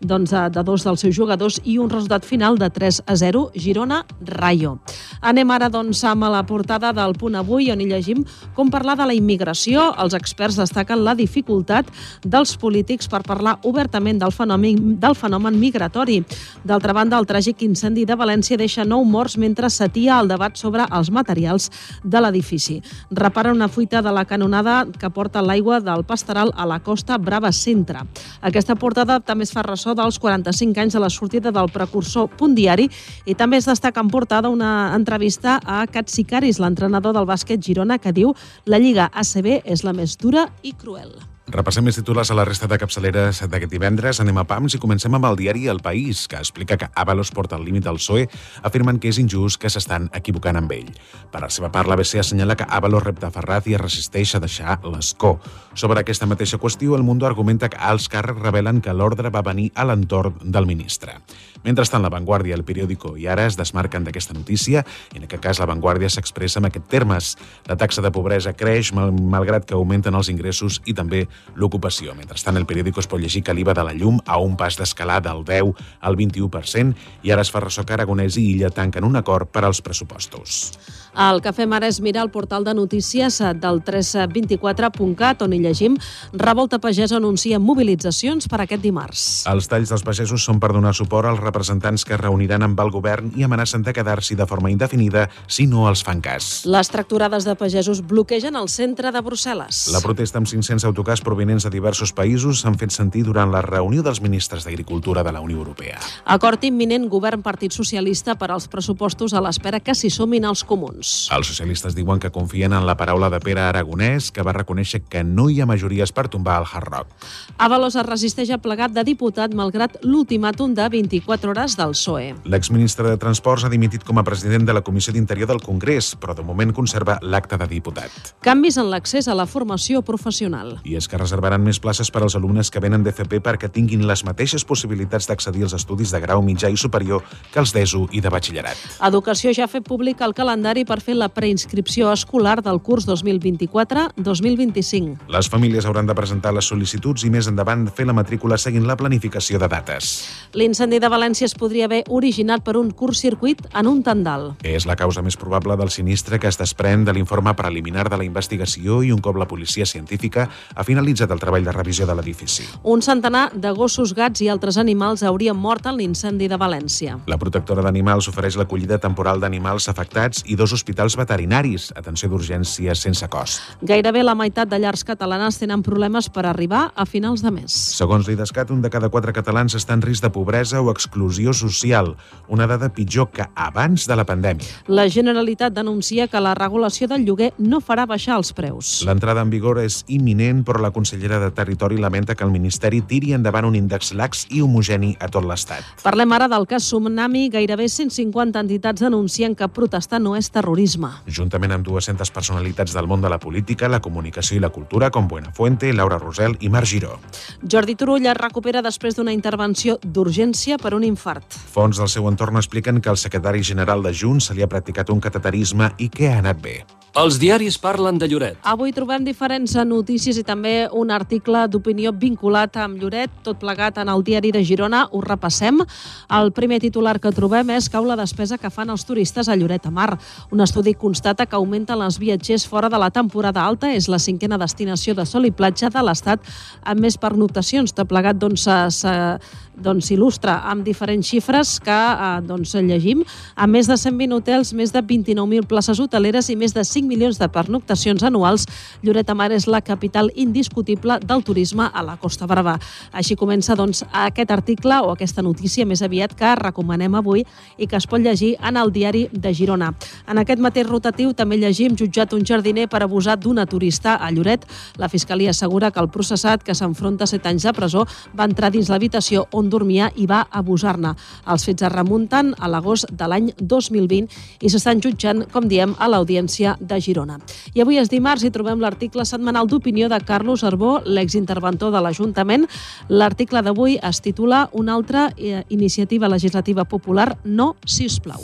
doncs, de dos dels seus jugadors i un resultat final de 3 a 0, Girona-Rayo. Anem ara doncs, amb la portada del punt avui on hi llegim com parlar de la immigració. Els experts destaquen la dificultat dels polítics per parlar obertament del fenomen, del fenomen migratori. D'altra banda, el tràgic incendi de València deixa nou morts mentre s'atia el debat sobre els materials de l'edifici. Repara una fuita de la canonada que porta l'aigua del pastoral a la costa Brava Centre. Aquesta portada també es fa ressò dels 45 anys de la sortida del precursor Punt Diari i també es destaca en portada una entrevista a Cat Sicaris, l'entrenador del bàsquet Girona, que diu la Lliga ACB és la més dura i cruel. Repassem més titulars a la resta de capçaleres d'aquest divendres. Anem a PAMS i comencem amb el diari El País, que explica que Avalos porta al límit al PSOE, afirmen que és injust que s'estan equivocant amb ell. Per la seva part, l'ABC assenyala que Avalos repta Ferraz i es resisteix a deixar l'escó. Sobre aquesta mateixa qüestió, el Mundo argumenta que alts càrrecs revelen que l'ordre va venir a l'entorn del ministre. Mentrestant, La Vanguardia, El Periódico i Ara es desmarquen d'aquesta notícia en aquest cas La Vanguardia s'expressa en aquest termes. La taxa de pobresa creix mal, malgrat que augmenten els ingressos i també l'ocupació. Mentrestant, el periòdico es pot llegir que l'IVA de la llum a un pas d'escalar del 10 al 21% i ara es fa ressò que Aragonès i Illa tanquen un acord per als pressupostos. El que fem ara és mirar el portal de notícies del 324.cat, on hi llegim Revolta Pagès anuncia mobilitzacions per aquest dimarts. Els talls dels pagesos són per donar suport als representants que es reuniran amb el govern i amenacen de quedar-s'hi de forma indefinida si no els fan cas. Les tracturades de pagesos bloquegen el centre de Brussel·les. La protesta amb 500 autocars provenents de diversos països s'han fet sentir durant la reunió dels ministres d'Agricultura de la Unió Europea. Acord imminent govern Partit Socialista per als pressupostos a l'espera que s'hi sumin els comuns. Els socialistes diuen que confien en la paraula de Pere Aragonès, que va reconèixer que no hi ha majories per tombar el Hard Rock. Avalos es resisteix a plegat de diputat malgrat l'ultimàtum de 24 hores del PSOE. L'exministre de Transports ha dimitit com a president de la Comissió d'Interior del Congrés, però de moment conserva l'acte de diputat. Canvis en l'accés a la formació professional. I és que reservaran més places per als alumnes que venen d'FP perquè tinguin les mateixes possibilitats d'accedir als estudis de grau mitjà i superior que els d'ESO i de batxillerat. Educació ja ha fet públic el calendari per fer la preinscripció escolar del curs 2024-2025. Les famílies hauran de presentar les sol·licituds i més endavant fer la matrícula seguint la planificació de dates. L'incendi de València es podria haver originat per un curt-circuit en un tendal. És la causa més probable del sinistre que es desprèn de l'informe preliminar de la investigació i un cop la policia científica ha finalitzat finalitzat el treball de revisió de l'edifici. Un centenar de gossos, gats i altres animals haurien mort en l'incendi de València. La protectora d'animals ofereix l'acollida temporal d'animals afectats i dos hospitals veterinaris, atenció d'urgència sense cost. Gairebé la meitat de llars catalanes tenen problemes per arribar a finals de mes. Segons l'IDESCAT, un de cada quatre catalans està en risc de pobresa o exclusió social, una dada pitjor que abans de la pandèmia. La Generalitat denuncia que la regulació del lloguer no farà baixar els preus. L'entrada en vigor és imminent, però la consellera de Territori lamenta que el Ministeri tiri endavant un índex lax i homogeni a tot l'Estat. Parlem ara del cas Tsunami. Gairebé 150 entitats denuncien que protestar no és terrorisme. Juntament amb 200 personalitats del món de la política, la comunicació i la cultura, com Buenafuente, Laura Rosel i Marc Giró. Jordi Turull es recupera després d'una intervenció d'urgència per un infart. Fons del seu entorn expliquen que al secretari general de Junts se li ha practicat un cateterisme i que ha anat bé. Els diaris parlen de Lloret. Avui trobem diferents notícies i també un article d'opinió vinculat amb Lloret, tot plegat en el diari de Girona. Ho repassem. El primer titular que trobem és cau la despesa que fan els turistes a Lloret de Mar. Un estudi constata que augmenten els viatgers fora de la temporada alta. És la cinquena destinació de sol i platja de l'Estat amb més pernoctacions. Tot plegat doncs, s'il·lustra doncs, il·lustra amb diferents xifres que eh, doncs, llegim. A més de 120 hotels, més de 29.000 places hoteleres i més de 5 milions de pernoctacions anuals, Lloret de Mar és la capital indiscutible del turisme a la Costa Brava. Així comença doncs, aquest article o aquesta notícia més aviat que recomanem avui i que es pot llegir en el diari de Girona. En aquest mateix rotatiu també llegim jutjat un jardiner per abusar d'una turista a Lloret. La Fiscalia assegura que el processat, que s'enfronta a 7 anys de presó, va entrar dins l'habitació on dormia i va abusar-ne. Els fets es remunten a l'agost de l'any 2020 i s'estan jutjant, com diem, a l'Audiència de Girona. I avui és dimarts i trobem l'article setmanal d'opinió de Carlos Arbó, l'exinterventor de l'Ajuntament. L'article d'avui es titula Una altra eh, iniciativa legislativa popular, no, si us plau.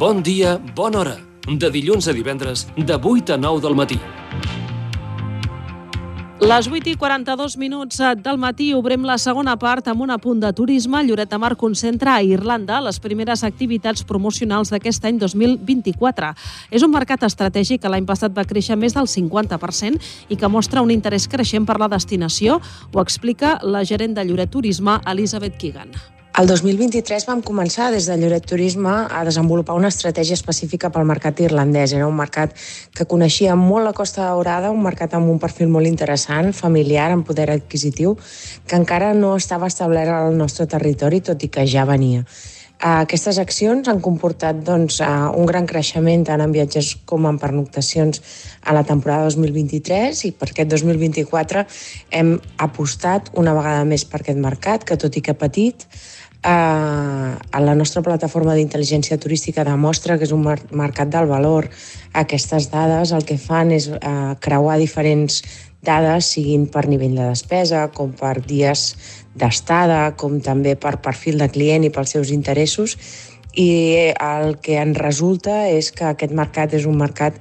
Bon dia, bona hora. De dilluns a divendres, de 8 a 9 del matí. Les 8 i 42 minuts del matí obrim la segona part amb un apunt de turisme. Lloret de Mar concentra a Irlanda les primeres activitats promocionals d'aquest any 2024. És un mercat estratègic que l'any passat va créixer més del 50% i que mostra un interès creixent per la destinació. Ho explica la gerent de Lloret Turisme, Elisabeth Kigan. El 2023 vam començar des de Lloret Turisme a desenvolupar una estratègia específica pel mercat irlandès. Era un mercat que coneixia molt la Costa Daurada, un mercat amb un perfil molt interessant, familiar, amb poder adquisitiu, que encara no estava establert al nostre territori, tot i que ja venia. Aquestes accions han comportat doncs, un gran creixement tant en viatgers com en pernoctacions a la temporada 2023 i per aquest 2024 hem apostat una vegada més per aquest mercat, que tot i que petit, eh, a la nostra plataforma d'intel·ligència turística demostra que és un mer mercat del valor. Aquestes dades el que fan és eh, creuar diferents dades, siguin per nivell de despesa, com per dies d'estada, com també per perfil de client i pels seus interessos, i el que en resulta és que aquest mercat és un mercat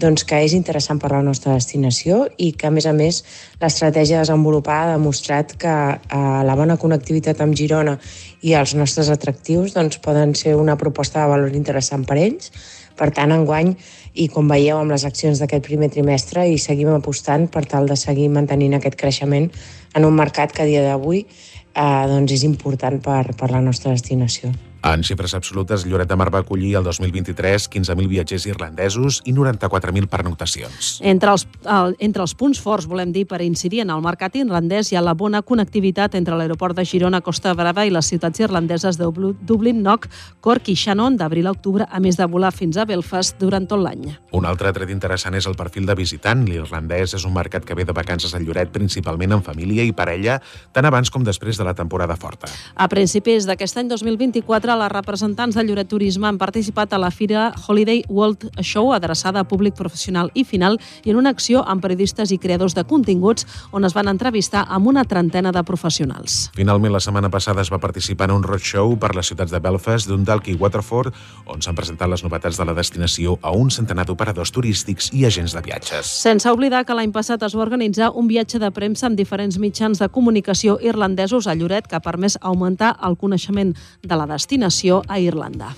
doncs, que és interessant per la nostra destinació i que, a més a més, l'estratègia desenvolupada ha demostrat que eh, la bona connectivitat amb Girona i els nostres atractius doncs, poden ser una proposta de valor interessant per ells. Per tant, enguany, i com veieu amb les accions d'aquest primer trimestre, i seguim apostant per tal de seguir mantenint aquest creixement en un mercat que a dia d'avui eh, doncs és important per, per la nostra destinació. En xifres absolutes, Lloret de Mar va acollir el 2023 15.000 viatgers irlandesos i 94.000 pernoctacions. Entre els, el, entre els punts forts, volem dir, per incidir en el mercat irlandès hi ha la bona connectivitat entre l'aeroport de Girona, Costa Brava i les ciutats irlandeses de Dublin, Knock, Cork i Shannon d'abril a octubre, a més de volar fins a Belfast durant tot l'any. Un altre tret interessant és el perfil de visitant. L'irlandès és un mercat que ve de vacances a Lloret principalment en família i parella, tant abans com després de la temporada forta. A principis d'aquest any 2024, les representants de Lloret Turisme han participat a la fira Holiday World Show, adreçada a públic professional i final, i en una acció amb periodistes i creadors de continguts on es van entrevistar amb una trentena de professionals. Finalment, la setmana passada es va participar en un roadshow per les ciutats de Belfast, Dundalk i Waterford, on s'han presentat les novetats de la destinació a un centenar d'operadors turístics i agents de viatges. Sense oblidar que l'any passat es va organitzar un viatge de premsa amb diferents mitjans de comunicació irlandesos a Lloret que ha permès augmentar el coneixement de la destinació a Irlanda.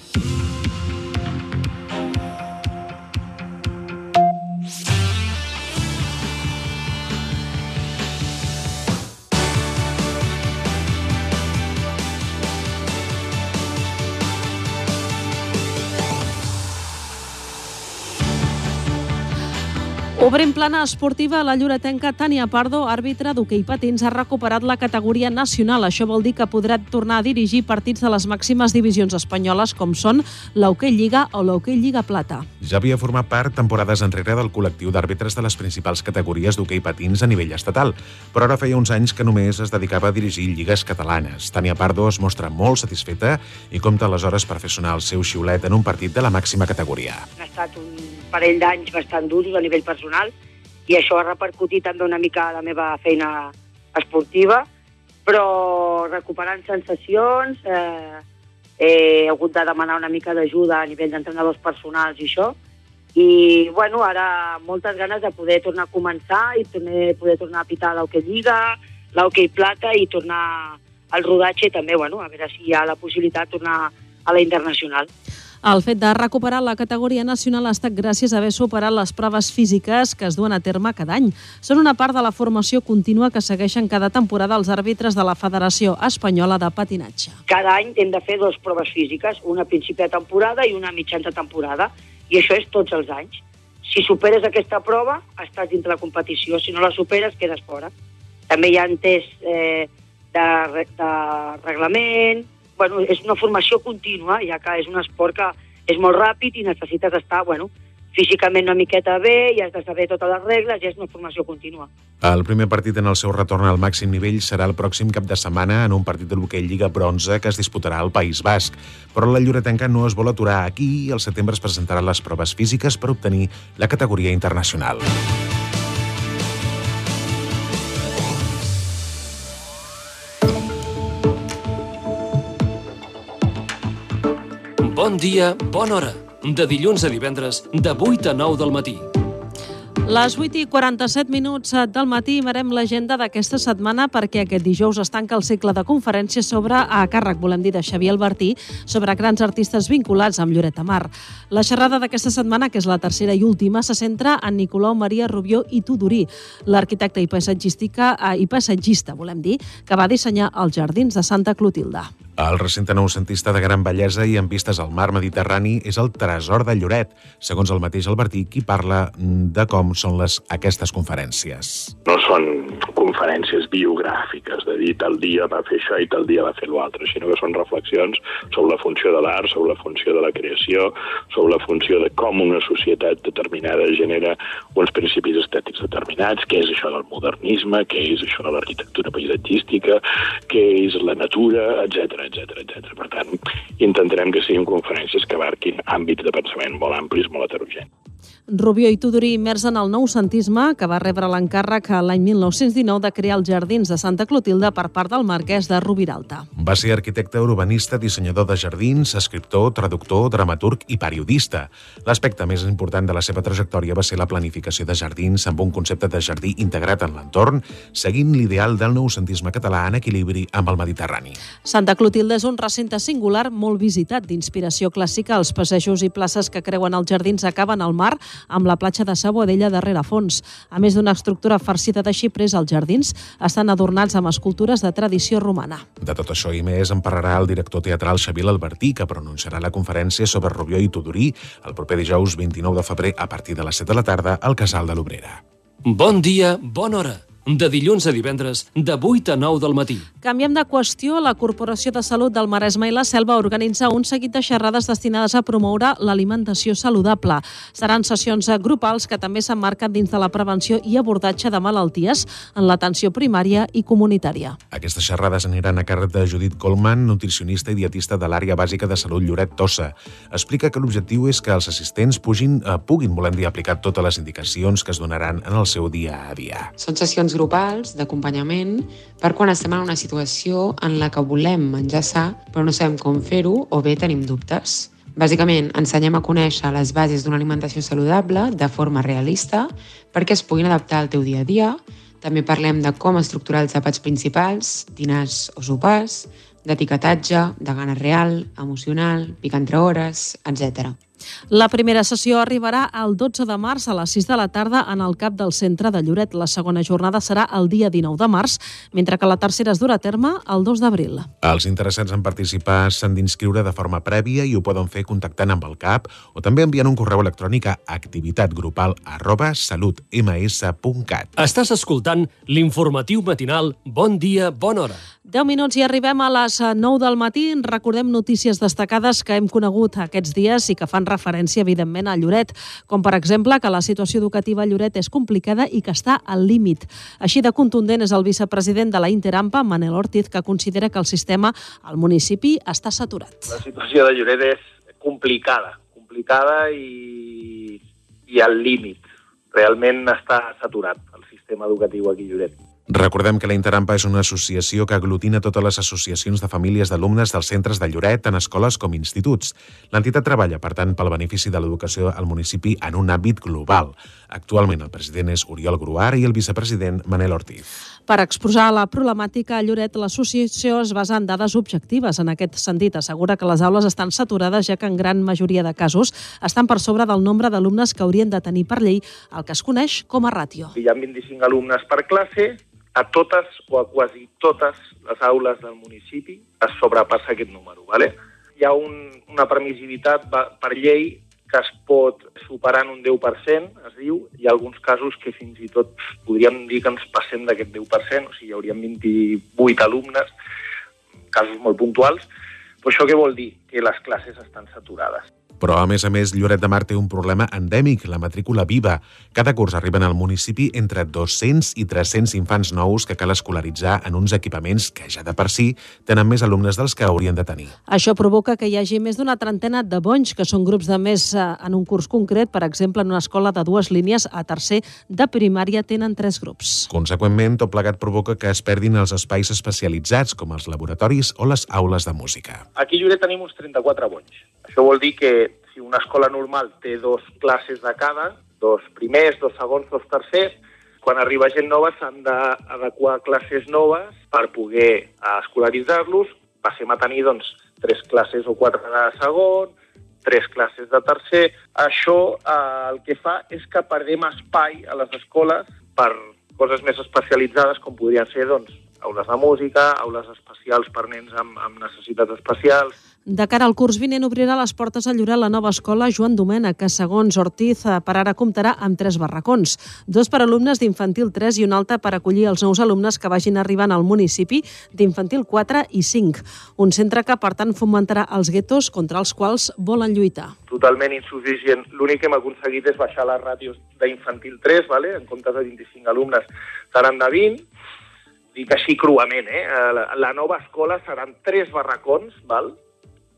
Obrem plana esportiva, la lloretenca Tània Pardo, àrbitre d'hoquei patins, ha recuperat la categoria nacional. Això vol dir que podrà tornar a dirigir partits de les màximes divisions espanyoles, com són l'Hockey Lliga o l'Hockey Lliga Plata. Ja havia format part temporades enrere del col·lectiu d'àrbitres de les principals categories d'hoquei patins a nivell estatal, però ara feia uns anys que només es dedicava a dirigir lligues catalanes. Tània Pardo es mostra molt satisfeta i compta aleshores per fer sonar el seu xiulet en un partit de la màxima categoria. Ha estat un parell d'anys bastant durs a nivell personal i això ha repercutit també una mica a la meva feina esportiva, però recuperant sensacions, eh, he hagut de demanar una mica d'ajuda a nivell d'entrenadors personals i això, i bueno, ara moltes ganes de poder tornar a començar i poder, poder tornar a pitar l'Hockey Lliga, l'Hockey Plata i tornar al rodatge i també, bueno, a veure si hi ha la possibilitat de tornar a la internacional. El fet de recuperar la categoria nacional ha estat gràcies a haver superat les proves físiques que es duen a terme cada any. Són una part de la formació contínua que segueixen cada temporada els àrbitres de la Federació Espanyola de Patinatge. Cada any hem de fer dues proves físiques, una a principi de temporada i una a mitjans de temporada, i això és tots els anys. Si superes aquesta prova, estàs dintre la competició. Si no la superes, quedes fora. També hi ha tests eh, de, de reglament, bueno, és una formació contínua, ja que és un esport que és molt ràpid i necessites estar, bueno, físicament una miqueta bé i has de saber totes les regles i és una formació contínua. El primer partit en el seu retorn al màxim nivell serà el pròxim cap de setmana en un partit de l'hoquei Lliga Bronze que es disputarà al País Basc. Però la Lloretenca no es vol aturar aquí i al setembre es presentaran les proves físiques per obtenir la categoria internacional. Bon dia, bona hora. De dilluns a divendres, de 8 a 9 del matí. Les 8 i 47 minuts del matí mirem l'agenda d'aquesta setmana perquè aquest dijous es tanca el cicle de conferències sobre, a càrrec, volem dir, de Xavier Albertí, sobre grans artistes vinculats amb Lloret de Mar. La xerrada d'aquesta setmana, que és la tercera i última, se centra en Nicolau Maria Rubió i Tudorí, l'arquitecte i paisatgística eh, i paisatgista, volem dir, que va dissenyar els jardins de Santa Clotilda. El recinte noucentista de gran bellesa i amb vistes al mar Mediterrani és el tresor de Lloret, segons el mateix Albertí, qui parla de com són les, aquestes conferències. No són conferències biogràfiques de dir tal dia va fer això i tal dia va fer l'altre, sinó que són reflexions sobre la funció de l'art, sobre la funció de la creació, sobre la funció de com una societat determinada genera uns principis estètics determinats, què és això del modernisme, què és això de l'arquitectura paisatgística, què és la natura, etc etc etc. Per tant, intentarem que siguin conferències que abarquin àmbits de pensament molt amplis, molt heterogenis. Rubió i Tudorí immers en el noucentisme, que va rebre l'encàrrec l'any 1919 de crear els jardins de Santa Clotilda per part del marquès de Rubiralta. Va ser arquitecte urbanista, dissenyador de jardins, escriptor, traductor, dramaturg i periodista. L'aspecte més important de la seva trajectòria va ser la planificació de jardins amb un concepte de jardí integrat en l'entorn, seguint l'ideal del noucentisme català en equilibri amb el Mediterrani. Santa Clotilda és un recinte singular molt visitat d'inspiració clàssica. Els passejos i places que creuen els jardins acaben al mar amb la platja de Saboadella darrere fons. A més d'una estructura farcida de xiprers, els jardins estan adornats amb escultures de tradició romana. De tot això i més en parlarà el director teatral Xavier Albertí, que pronunciarà la conferència sobre Rubió i Tudorí el proper dijous 29 de febrer a partir de les 7 de la tarda al Casal de l'Obrera. Bon dia, bona hora. De dilluns a divendres, de 8 a 9 del matí. Canviem de qüestió. La Corporació de Salut del Maresme i la Selva organitza un seguit de xerrades destinades a promoure l'alimentació saludable. Seran sessions grupals que també s'emmarquen dins de la prevenció i abordatge de malalties en l'atenció primària i comunitària. Aquestes xerrades aniran a càrrec de Judit Colman, nutricionista i dietista de l'àrea bàsica de salut Lloret Tossa. Explica que l'objectiu és que els assistents pugin, eh, puguin, volem dir, aplicar totes les indicacions que es donaran en el seu dia a dia. Són sessions grupals d'acompanyament per quan estem en una situació en la que volem menjar sa, però no sabem com fer-ho o bé tenim dubtes. Bàsicament, ensenyem a conèixer les bases d'una alimentació saludable de forma realista perquè es puguin adaptar al teu dia a dia. També parlem de com estructurar els àpats principals, dinars o sopars, d'etiquetatge, de gana real, emocional, picar entre hores, etc. La primera sessió arribarà el 12 de març a les 6 de la tarda en el CAP del centre de Lloret. La segona jornada serà el dia 19 de març, mentre que la tercera es durà a terme el 2 d'abril. Els interessats en participar s'han d'inscriure de forma prèvia i ho poden fer contactant amb el CAP o també enviant un correu electrònic a activitatgrupal arroba salutms.cat. Estàs escoltant l'informatiu matinal Bon dia, bona hora. 10 minuts i arribem a les 9 del matí. Recordem notícies destacades que hem conegut aquests dies i que fan referència, evidentment, a Lloret, com per exemple que la situació educativa a Lloret és complicada i que està al límit. Així de contundent és el vicepresident de la Interampa, Manel Ortiz, que considera que el sistema al municipi està saturat. La situació de Lloret és complicada, complicada i, i al límit. Realment està saturat el sistema educatiu aquí a Lloret. Recordem que la Interampa és una associació que aglutina totes les associacions de famílies d'alumnes dels centres de Lloret, tant escoles com instituts. L'entitat treballa, per tant, pel benefici de l'educació al municipi en un àmbit global. Actualment el president és Oriol Gruar i el vicepresident Manel Ortiz. Per exposar la problemàtica a Lloret, l'associació es basa en dades objectives. En aquest sentit, assegura que les aules estan saturades, ja que en gran majoria de casos estan per sobre del nombre d'alumnes que haurien de tenir per llei el que es coneix com a ràtio. Hi ha 25 alumnes per classe, a totes o a quasi totes les aules del municipi es sobrepassa aquest número. ¿vale? Hi ha un, una permissivitat per llei que es pot superar en un 10%, es diu. Hi ha alguns casos que fins i tot podríem dir que ens passem d'aquest 10%, o sigui, hi hauríem 28 alumnes, casos molt puntuals. Però això què vol dir? Que les classes estan saturades. Però, a més a més, Lloret de Mar té un problema endèmic, la matrícula viva. Cada curs arriben al municipi entre 200 i 300 infants nous que cal escolaritzar en uns equipaments que ja de per si tenen més alumnes dels que haurien de tenir. Això provoca que hi hagi més d'una trentena de bonys, que són grups de més eh, en un curs concret. Per exemple, en una escola de dues línies, a tercer de primària tenen tres grups. Conseqüentment, tot plegat provoca que es perdin els espais especialitzats, com els laboratoris o les aules de música. Aquí a Lloret tenim uns 34 bonys. Això vol dir que si una escola normal té dos classes de cada, dos primers, dos segons, dos tercers, quan arriba gent nova s'han d'adequar classes noves per poder escolaritzar-los. Passem a tenir doncs, tres classes o quatre de segon, tres classes de tercer. Això eh, el que fa és que perdem espai a les escoles per coses més especialitzades com podrien ser doncs, aules de música, aules especials per nens amb, amb necessitats especials. De cara al curs vinent obrirà les portes a Lloret la nova escola Joan Domènech, que segons Ortiz eh, per ara comptarà amb tres barracons, dos per alumnes d'infantil 3 i un altre per acollir els nous alumnes que vagin arribant al municipi d'infantil 4 i 5. Un centre que, per tant, fomentarà els guetos contra els quals volen lluitar. Totalment insuficient. L'únic que hem aconseguit és baixar les ràtios d'infantil 3, vale? en comptes de 25 alumnes seran de 20, dic així cruament, eh? La, la nova escola seran tres barracons, val?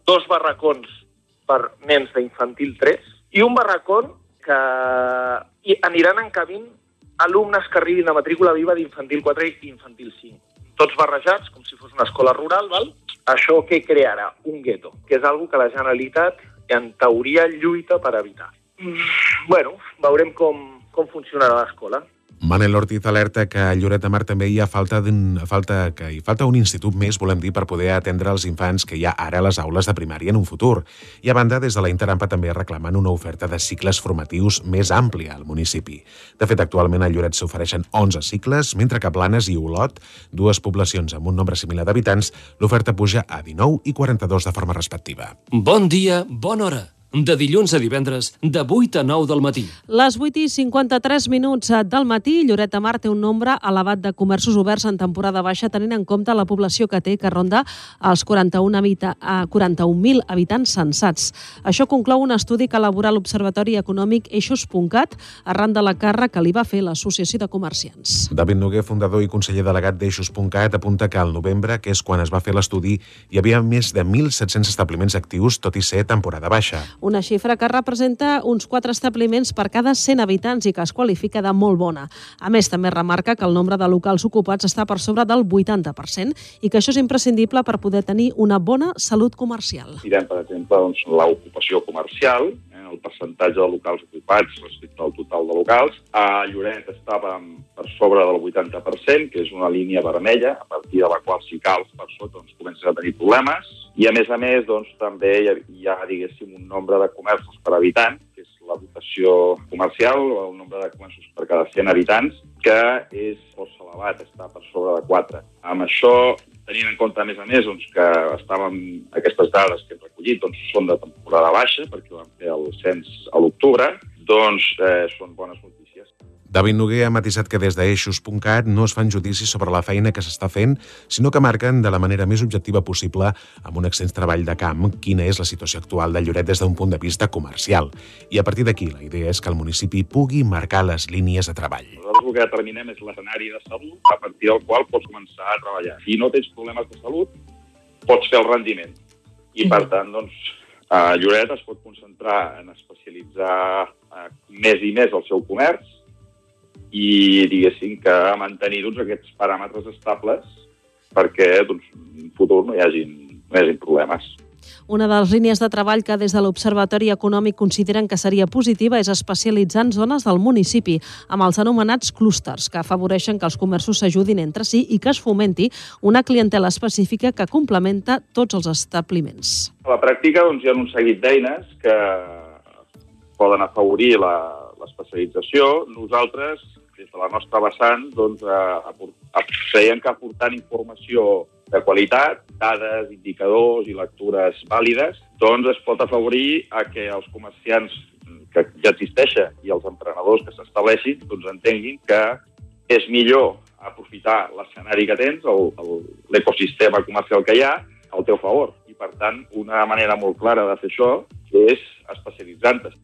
Dos barracons per nens d'infantil 3 i un barracón que aniran encabint alumnes que arribin a matrícula viva d'infantil 4 i infantil 5. Tots barrejats, com si fos una escola rural, val? Això què crearà? Un gueto, que és algo que la Generalitat en teoria lluita per evitar. Mm, bueno, veurem com, com funcionarà l'escola. Manel Ortiz alerta que a Lloret de Mar també hi ha falta, falta, que hi falta un institut més, volem dir, per poder atendre els infants que hi ha ara a les aules de primària en un futur. I a banda, des de la Interampa també reclamen una oferta de cicles formatius més àmplia al municipi. De fet, actualment a Lloret s'ofereixen 11 cicles, mentre que a Blanes i Olot, dues poblacions amb un nombre similar d'habitants, l'oferta puja a 19 i 42 de forma respectiva. Bon dia, bona hora de dilluns a divendres, de 8 a 9 del matí. Les 8 i 53 minuts del matí, Lloret de Mar té un nombre elevat de comerços oberts en temporada baixa, tenint en compte la població que té, que ronda els 41.000 habita, 41 habitants censats. Això conclou un estudi que elabora l'Observatori Econòmic Eixos.cat arran de la càrrega que li va fer l'Associació de Comerciants. David Noguer, fundador i conseller delegat d'Eixos.cat, apunta que al novembre, que és quan es va fer l'estudi, hi havia més de 1.700 establiments actius, tot i ser temporada baixa una xifra que representa uns 4 establiments per cada 100 habitants i que es qualifica de molt bona. A més, també remarca que el nombre de locals ocupats està per sobre del 80% i que això és imprescindible per poder tenir una bona salut comercial. Mirem, per exemple, doncs, l'ocupació comercial, el percentatge de locals ocupats respecte al total de locals. A Lloret estàvem per sobre del 80%, que és una línia vermella, a partir de la qual si cals per sota doncs, comences a tenir problemes I, a més a més, doncs, també hi ha, hi ha, diguéssim, un nombre de comerços per habitant, que és la dotació comercial, el nombre de comerços per cada 100 habitants, que és força elevat, està per sobre de 4. Amb això, tenint en compte, a més a més, doncs, que estàvem, aquestes dades que recollit doncs, són de temporada baixa, perquè vam fer el cens a l'octubre, doncs eh, són bones notícies David Noguer ha matisat que des d'eixos.cat no es fan judicis sobre la feina que s'està fent, sinó que marquen de la manera més objectiva possible, amb un extens treball de camp, quina és la situació actual de Lloret des d'un punt de vista comercial. I a partir d'aquí, la idea és que el municipi pugui marcar les línies de treball. Nosaltres el que determinem és l'escenari de salut a partir del qual pots començar a treballar. Si no tens problemes de salut, pots fer el rendiment. I, per tant, doncs, a Lloret es pot concentrar en especialitzar eh, més i més el seu comerç, i diguéssim que mantenir doncs, aquests paràmetres estables perquè doncs, en futur no hi hagin, no hi hagin problemes. Una de les línies de treball que des de l'Observatori Econòmic consideren que seria positiva és especialitzar en zones del municipi, amb els anomenats clústers, que afavoreixen que els comerços s'ajudin entre si i que es fomenti una clientela específica que complementa tots els establiments. A la pràctica doncs, hi ha un seguit d'eines que poden afavorir l'especialització. Nosaltres des de la nostra vessant, doncs, eh, creiem que aportant informació de qualitat, dades, indicadors i lectures vàlides, doncs es pot afavorir a que els comerciants que ja existeixen i els emprenedors que s'estableixin doncs entenguin que és millor aprofitar l'escenari que tens, l'ecosistema comercial que hi ha, al teu favor. I, per tant, una manera molt clara de fer això és especialitzant-te.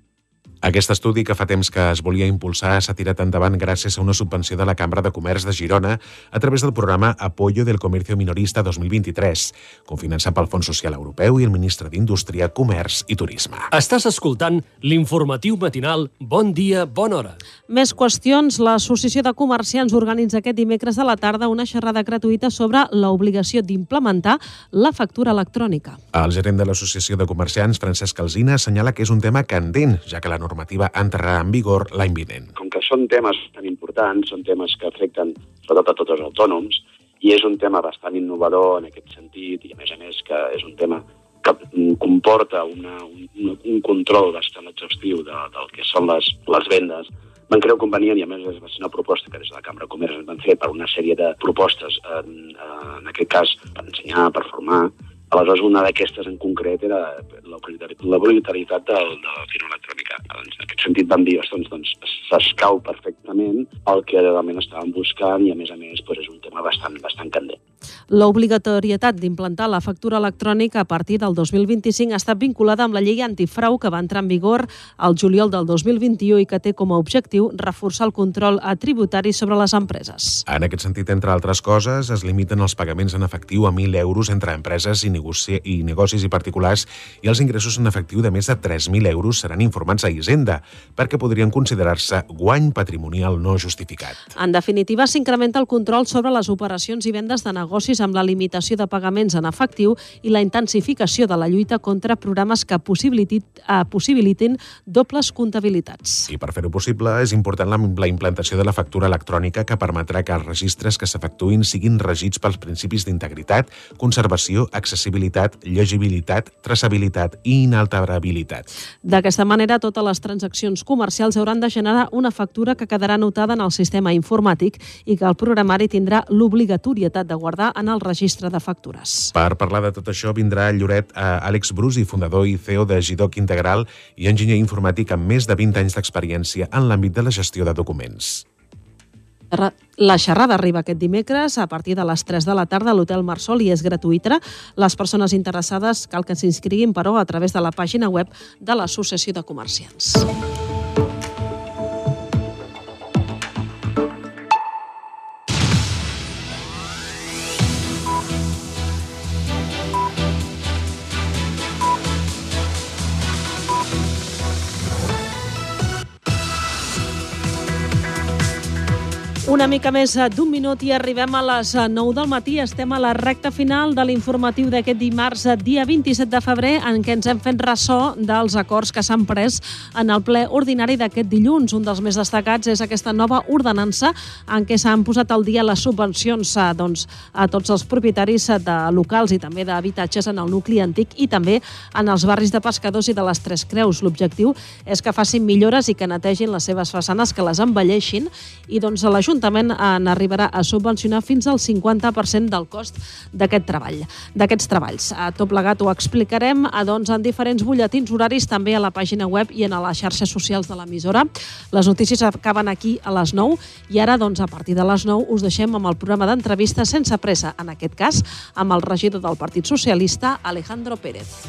Aquest estudi, que fa temps que es volia impulsar, s'ha tirat endavant gràcies a una subvenció de la Cambra de Comerç de Girona a través del programa Apoyo del Comercio Minorista 2023, confinançat pel Fons Social Europeu i el ministre d'Indústria, Comerç i Turisme. Estàs escoltant l'informatiu matinal Bon dia, bona hora. Més qüestions. L'Associació de Comerciants organitza aquest dimecres a la tarda una xerrada gratuïta sobre l'obligació d'implementar la factura electrònica. El gerent de l'Associació de Comerciants, Francesc Alzina, assenyala que és un tema candent, ja que la normativa entrarà en vigor l'any vinent. Com que són temes tan importants, són temes que afecten sobretot a tots els autònoms, i és un tema bastant innovador en aquest sentit, i a més a més que és un tema que comporta una, un, un control bastant exhaustiu de, del que són les, les vendes, van creu convenient, i a més va ser una proposta que des de la Cambra de Comerç van fer per una sèrie de propostes, en, en aquest cas per ensenyar, per formar, Aleshores, una d'aquestes en concret era l'obligatorietat de, de la firma electrònica. Doncs, en aquest sentit vam dir, doncs, doncs s'escau perfectament el que realment estàvem buscant i, a més a més, doncs, és un tema bastant, bastant candent. L'obligatorietat d'implantar la factura electrònica a partir del 2025 ha estat vinculada amb la llei antifrau que va entrar en vigor el juliol del 2021 i que té com a objectiu reforçar el control tributari sobre les empreses. En aquest sentit, entre altres coses, es limiten els pagaments en efectiu a 1.000 euros entre empreses i, negoci i negocis i particulars i els ingressos en efectiu de més de 3.000 euros seran informats a Hisenda, perquè podrien considerar-se guany patrimonial no justificat. En definitiva, s'incrementa el control sobre les operacions i vendes de negocis amb la limitació de pagaments en efectiu i la intensificació de la lluita contra programes que possibilitin, eh, possibilitin dobles comptabilitats. I per fer-ho possible és important la, la implantació de la factura electrònica que permetrà que els registres que s'efectuïn siguin regits pels principis d'integritat, conservació, accessibilitat, llegibilitat, traçabilitat i inalterabilitat. D'aquesta manera, totes les transaccions comercials hauran de generar una factura que quedarà anotada en el sistema informàtic i que el programari tindrà l'obligatorietat de guardar en el registre de factures. Per parlar de tot això vindrà a Lloret a Àlex Brusi, fundador i CEO de Gidoc Integral i enginyer informàtic amb més de 20 anys d'experiència en l'àmbit de la gestió de documents. La xerrada arriba aquest dimecres a partir de les 3 de la tarda a l'Hotel Marsol i és gratuïta. Les persones interessades cal que s'inscriguin, però, a través de la pàgina web de l'Associació de Comerciants. Una mica més d'un minut i arribem a les 9 del matí. Estem a la recta final de l'informatiu d'aquest dimarts, dia 27 de febrer, en què ens hem fet ressò dels acords que s'han pres en el ple ordinari d'aquest dilluns. Un dels més destacats és aquesta nova ordenança en què s'han posat al dia les subvencions doncs, a tots els propietaris de locals i també d'habitatges en el nucli antic i també en els barris de pescadors i de les Tres Creus. L'objectiu és que facin millores i que netegin les seves façanes, que les envelleixin i doncs l'Ajuntament l'Ajuntament n'arribarà a subvencionar fins al 50% del cost d'aquest treball, d'aquests treballs. A tot plegat ho explicarem a, doncs, en diferents butlletins horaris, també a la pàgina web i en les xarxes socials de l'emissora. Les notícies acaben aquí a les 9 i ara, doncs, a partir de les 9, us deixem amb el programa d'entrevista sense pressa, en aquest cas, amb el regidor del Partit Socialista, Alejandro Pérez.